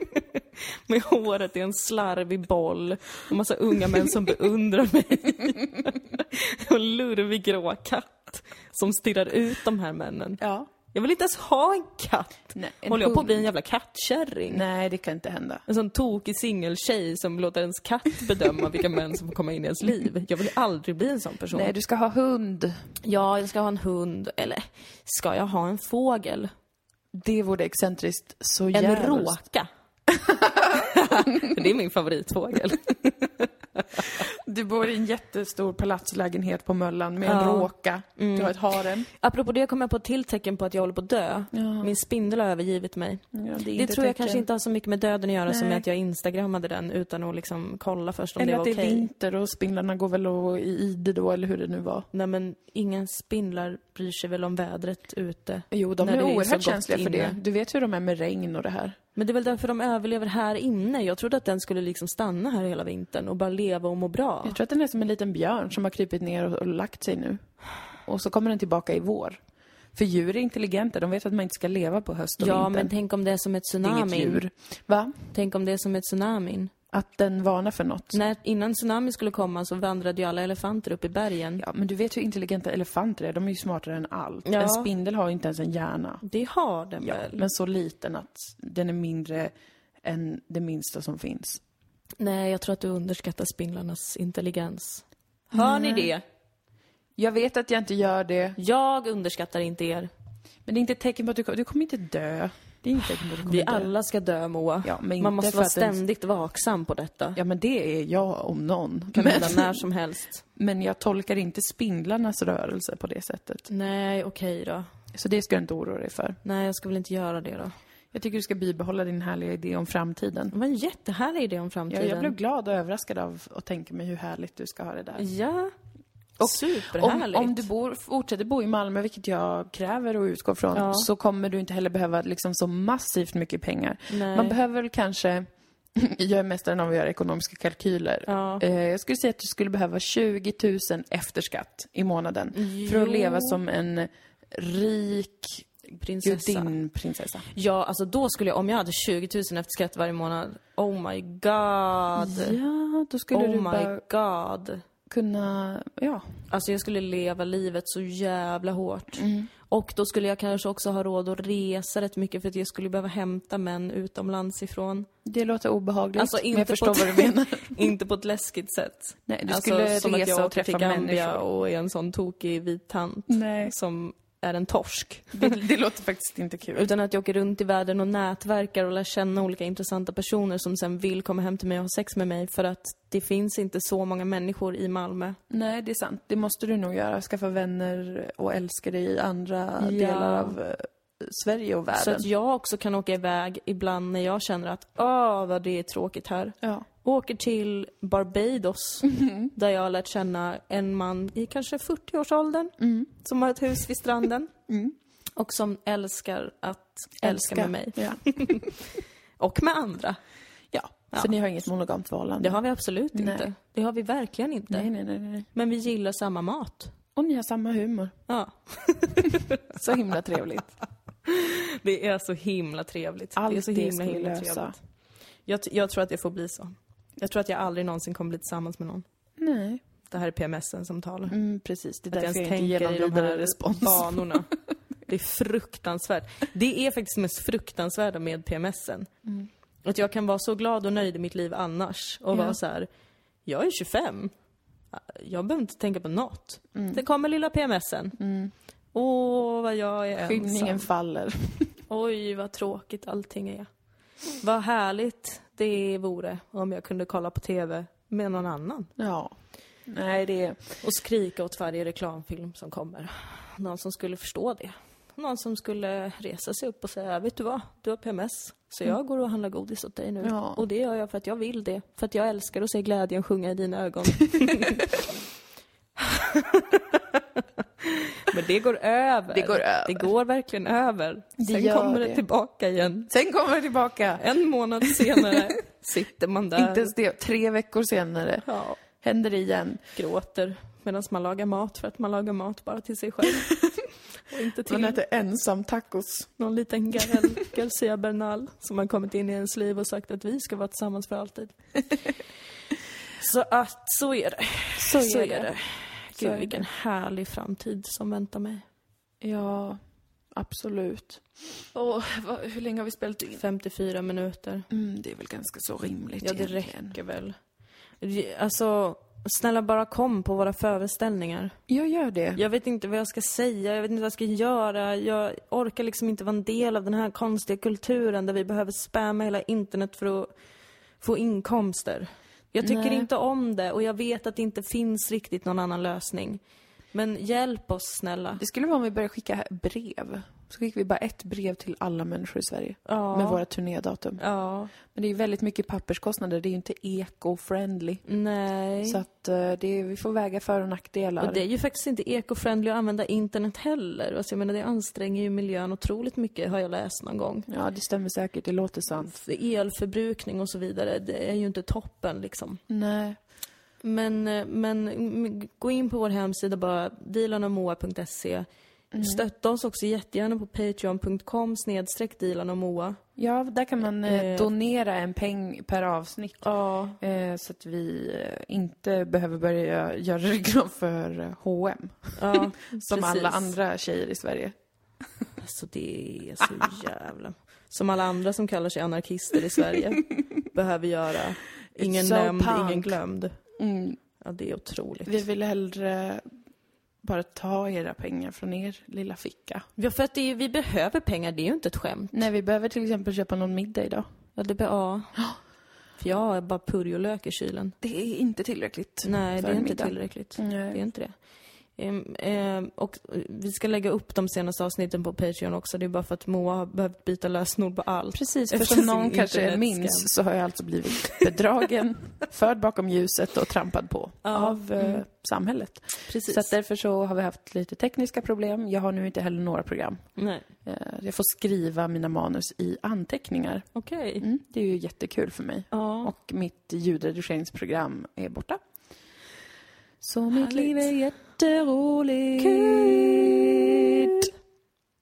Med håret i en slarvig boll och massa unga män som beundrar mig. och en lurvig grå katt som stirrar ut de här männen. Ja. Jag vill inte ens ha en katt. Nej, en Håller jag på att bli en jävla kattkärring? Nej, det kan inte hända. En sån tokig singeltjej som låter ens katt bedöma vilka män som får komma in i ens liv. Jag vill aldrig bli en sån person. Nej, du ska ha hund. Ja, jag ska ha en hund. Eller ska jag ha en fågel? Det vore excentriskt så En jävligt. råka. det är min favoritfågel. Du bor i en jättestor palatslägenhet på Möllan med en Ja. råka. Du har ett harem. Apropå det kom jag på ett till tecken på att jag håller på att dö. Ja. Min spindel har övergivit mig. Ja, det Det tror jag tecken. kanske inte har så mycket med döden att göra som Nej. med att jag instagrammade den utan att liksom kolla först om Eller det att var det är okej. vinter och spindlarna går väl och i ide då, eller hur det nu var. Nej men inga spindlar bryr sig väl om vädret ute. Jo, de är det är oerhört känsliga för det. inne. Du vet hur de är med regn och det här. Men det är väl därför de överlever här inne. Jag trodde att den skulle liksom stanna här hela vintern och bara leva och må bra. Jag tror att den är som en liten björn som har krypit ner och, och lagt sig nu. Och så kommer den tillbaka i vår. För djur är intelligenta, de vet att man inte ska leva på höst och Ja, vintern. men tänk om det är som ett är inget tsunami. djur. Va? Tänk om det är som ett tsunami. Att den varnar för något. När, innan tsunami skulle komma så vandrade ju alla elefanter upp i bergen. Ja, men du vet hur intelligenta elefanter är. De är ju smartare än allt. Ja. En spindel har ju inte ens en hjärna. Det har den Ja, väl? men så liten att den är mindre än det minsta som finns. Nej, jag tror att du underskattar spindlarnas intelligens. Hör ni det? Jag vet att jag inte gör det, Jag underskattar inte er. men det är inte ett tecken på att du, du kommer inte dö. Det är tecken på att Vi alla ska dö, Moa. Ja, men Man inte måste för vara att den- ständigt vaksam på detta. Ja, men det är jag om någon. Kan hända när som helst. men jag tolkar inte spindlarnas rörelse på det sättet. Nej, okej då. Så det ska du inte oroa dig för. Nej, jag ska väl inte göra det då. Jag tycker du ska bibehålla din härliga idé om framtiden. Det var en jättehärlig idé om Ja, framtiden. jag blev glad och överraskad av att tänka mig hur härligt du ska ha det där. Ja. Och Om, Superhärligt. om du bor, fortsätter bo i Malmö, vilket jag kräver och utgår från, Ja. så kommer du inte heller behöva liksom så massivt mycket pengar. Nej. Man behöver väl kanske, jag är mästaren av att göra ekonomiska kalkyler. Ja. Eh, Jag skulle säga att du skulle behöva 20 000 efter skatt i månaden för att Jo. leva som en rik Prinsessa. gudinnprinsessa. Ja, alltså då skulle jag, om jag hade 20 000 efter skatt varje månad, oh my god. Ja, då skulle Oh du my bara god. Kunna, ja. Alltså jag skulle leva livet så jävla hårt. Mm. Och då skulle jag kanske också ha råd att resa rätt mycket för att jag skulle behöva hämta män utomlands ifrån. Det låter obehagligt, Alltså men inte jag förstår vad du menar. Inte på ett läskigt sätt. Nej, du alltså, skulle som att resa jag och träffa människor. och är en sån tokig vit tant Nej. som är en torsk. Det, det låter faktiskt inte kul. Utan att jag åker runt i världen och nätverkar och lär känna olika intressanta personer som sen vill komma hem till mig och ha sex med mig för att det finns inte så många människor i Malmö. Nej, det är sant. Det måste du nog göra. Skaffa vänner och älska dig i andra Ja. delar av eh, Sverige och Så världen. att jag också kan åka iväg ibland när jag känner att åh, vad det är tråkigt här. Ja. Åker till Barbados, Mm. där jag har lärt känna en man i kanske 40-årsåldern, Mm. som har ett hus vid stranden. Och som älskar att älska, med mig. Ja. Och med andra. ja. Ja. Så ni har inget monogamt förhållande? Det har vi absolut Nej. inte. Det har vi verkligen inte. Nej, nej, nej, nej. Men vi gillar samma mat. Och ni har samma humor. Ja. Så himla trevligt. Det är så himla trevligt. Allt det är så himla, himla lösa. trevligt. Jag, jag tror att det får bli så. Jag tror att jag aldrig någonsin kommer bli tillsammans med någon. Nej. Det här är PMSen som talar. Mm, precis. Det är Att jag därför ens jag inte ger någon vidare respons. banorna. Det är fruktansvärt. Det är faktiskt det mest fruktansvärda med PMSen. Att jag kan vara så glad och nöjd i mitt liv annars och Ja. vara så här. jag är 25. Jag behöver inte tänka på något. Det kommer lilla PMSen. Åh, vad jag är Skymningen ensam. faller. Oj, vad tråkigt allting är. Vad härligt det vore om jag kunde kolla på TV med någon annan. Ja. Nej, det. Och skrika åt varje reklamfilm som kommer. Någon som skulle förstå det. Någon som skulle resa sig upp och säga, vet du vad, du har PMS. Så jag går och handlar godis åt dig nu. Mm. Ja. Och det gör jag för att jag vill det. För att jag älskar att se glädjen sjunga i dina ögon. Men det går över. Det går över. Det går verkligen över. Det Sen kommer det det. tillbaka igen. Sen kommer det tillbaka. En månad senare sitter man där. Inte ens det. Tre veckor senare Ja, händer det igen. gråter medan man lagar mat för att man lagar mat bara till sig själv. Och inte Man till äter ensam tacos. någon liten Garel, Garcia Bernal som har kommit in i ens liv och sagt att vi ska vara tillsammans för alltid. Så att, så är det. Så är det. Så Gud, vilken härlig framtid som väntar mig. Ja, absolut. Och vad, hur länge har vi spelat in? 54 minuter. Mm, det är väl ganska så rimligt Ja, det egentligen. räcker väl. Alltså, snälla bara kom på våra föreställningar. Jag gör det. Jag vet inte vad jag ska säga, jag vet inte vad jag ska göra. Jag orkar liksom inte vara en del av den här konstiga kulturen där vi behöver spamma hela internet för att få inkomster. Jag tycker Nej. inte om det och jag vet att det inte finns riktigt någon annan lösning. Men hjälp oss snälla. Det skulle vara om vi började skicka brev. Så skickar vi bara ett brev till alla människor i Sverige. Ja. Med våra turnédatum. Ja. Men det är väldigt mycket papperskostnader. Det är ju inte eco-friendly. Nej. Så att eh, är, vi får väga för och nackdelar. Och det är ju faktiskt inte eco-friendly att använda internet heller. Alltså jag menar, det anstränger ju miljön otroligt mycket, har jag läst någon gång. Ja, det stämmer säkert. Det låter sant. För elförbrukning och så vidare, det är ju inte toppen liksom. Nej. Men, eh, men mm, gå in på vår hemsida bara, dilanomoa.se. Stötta oss också jättegärna på patreon.com snedstreck dilanomoa. Ja, där kan man eh, Eh. donera en peng per avsnitt. Ja. Eh, så att vi eh, inte behöver börja göra reklam för H&M Ja, Som alla andra tjejer i Sverige. Alltså det är så jävla... Som alla andra som kallar sig anarkister i Sverige behöver göra. Ingen so nämnd, punk. ingen glömd. Mm. Ja, det är otroligt. Vi vill hellre bara ta era pengar från er lilla ficka. Ja, för att det är, vi behöver pengar, det är ju inte ett skämt. Nej, vi behöver till exempel köpa någon middag idag. Ja, det be, ja. För jag har bara purjolök i kylen. Det är inte tillräckligt. Nej, det är inte middag. tillräckligt. Det Nej. är inte det. Ehm, ehm, och vi ska lägga upp de senaste avsnitten på Patreon också. Det är bara för att Moa har behövt byta lösenord på allt. Precis, för som någon kanske minns så har jag alltså blivit bedragen, förd bakom ljuset och trampad på Ja, av eh, mm. samhället. Precis. Så att därför så har vi haft lite tekniska problem. Jag har nu inte heller några program. Nej. Eh, Jag får skriva mina manus i anteckningar. Okej. Mm, det är ju jättekul för mig. Ja. Och mitt ljudredigeringsprogram är borta. Så mitt liv är jätteroligt.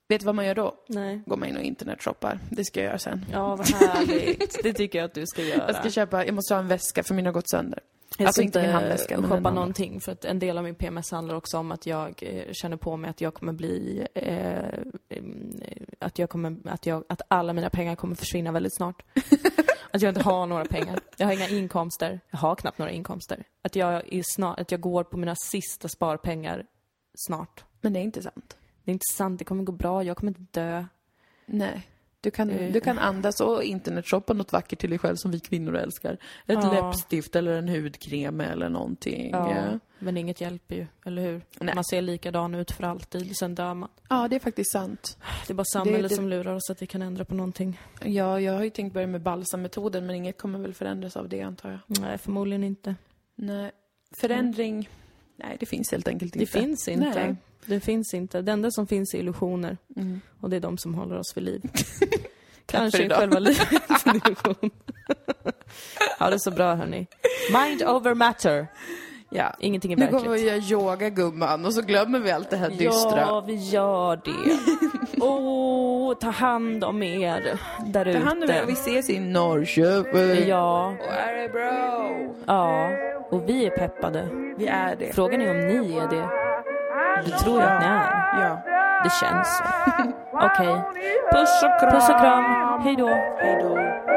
Vet du vad man gör då? Nej. Går man in och internetshoppar. Det ska jag göra sen. Ja, vad härligt. Det tycker jag att du ska göra. Jag ska köpa, jag måste ha en väska för min har gått sönder. Jag Alltså inte min handväska, en shoppa någonting för att en del av min PMS handlar också om att jag eh, känner på mig att jag kommer bli, eh, att jag kommer, att jag, att alla mina pengar kommer försvinna väldigt snart. att jag inte har några pengar. Jag har inga inkomster. Jag har knappt några inkomster. Att jag är snart, att jag går på mina sista sparpengar snart. Men det är inte sant. Det är inte sant, det kommer gå bra, jag kommer inte dö. Nej. Du kan, Eh. du kan andas och internetshoppa något vackert till dig själv som vi kvinnor älskar. Ett Ja. läppstift eller en hudkräm eller någonting. Ja. Men inget hjälper ju, eller hur? Nej. Man ser likadan ut för alltid, sen dör man. ja, det är faktiskt sant. Det är bara samhället det- som lurar oss att vi kan ändra på någonting. Ja, jag har ju tänkt börja med balsammetoden, men inget kommer väl förändras av det antar jag. Nej, förmodligen inte. Nej. Förändring? Nej, det finns helt enkelt Det inte. finns inte. Nej. Det finns inte. Det enda som finns är illusioner. Mm. Och det är de som håller oss vid liv. Kanske själva livet är en illusion. ha det så bra hörni. Mind over matter. Ja. Ingenting är Nu kommer vi verkligt. göra yoga gumman och så glömmer vi allt det här dystra. Ja, vi gör det. Åh, ta hand om er där ute. Ta hand om er och vi ses i Norrköping. Ja, Och är det bra? ja. Och vi är peppade. Vi är det. Frågan är om ni är det. Det tror jag att ni är. Ja. Det känns så. Okej. Okay. Puss och kram. Puss och kram. Hej då. Hej då.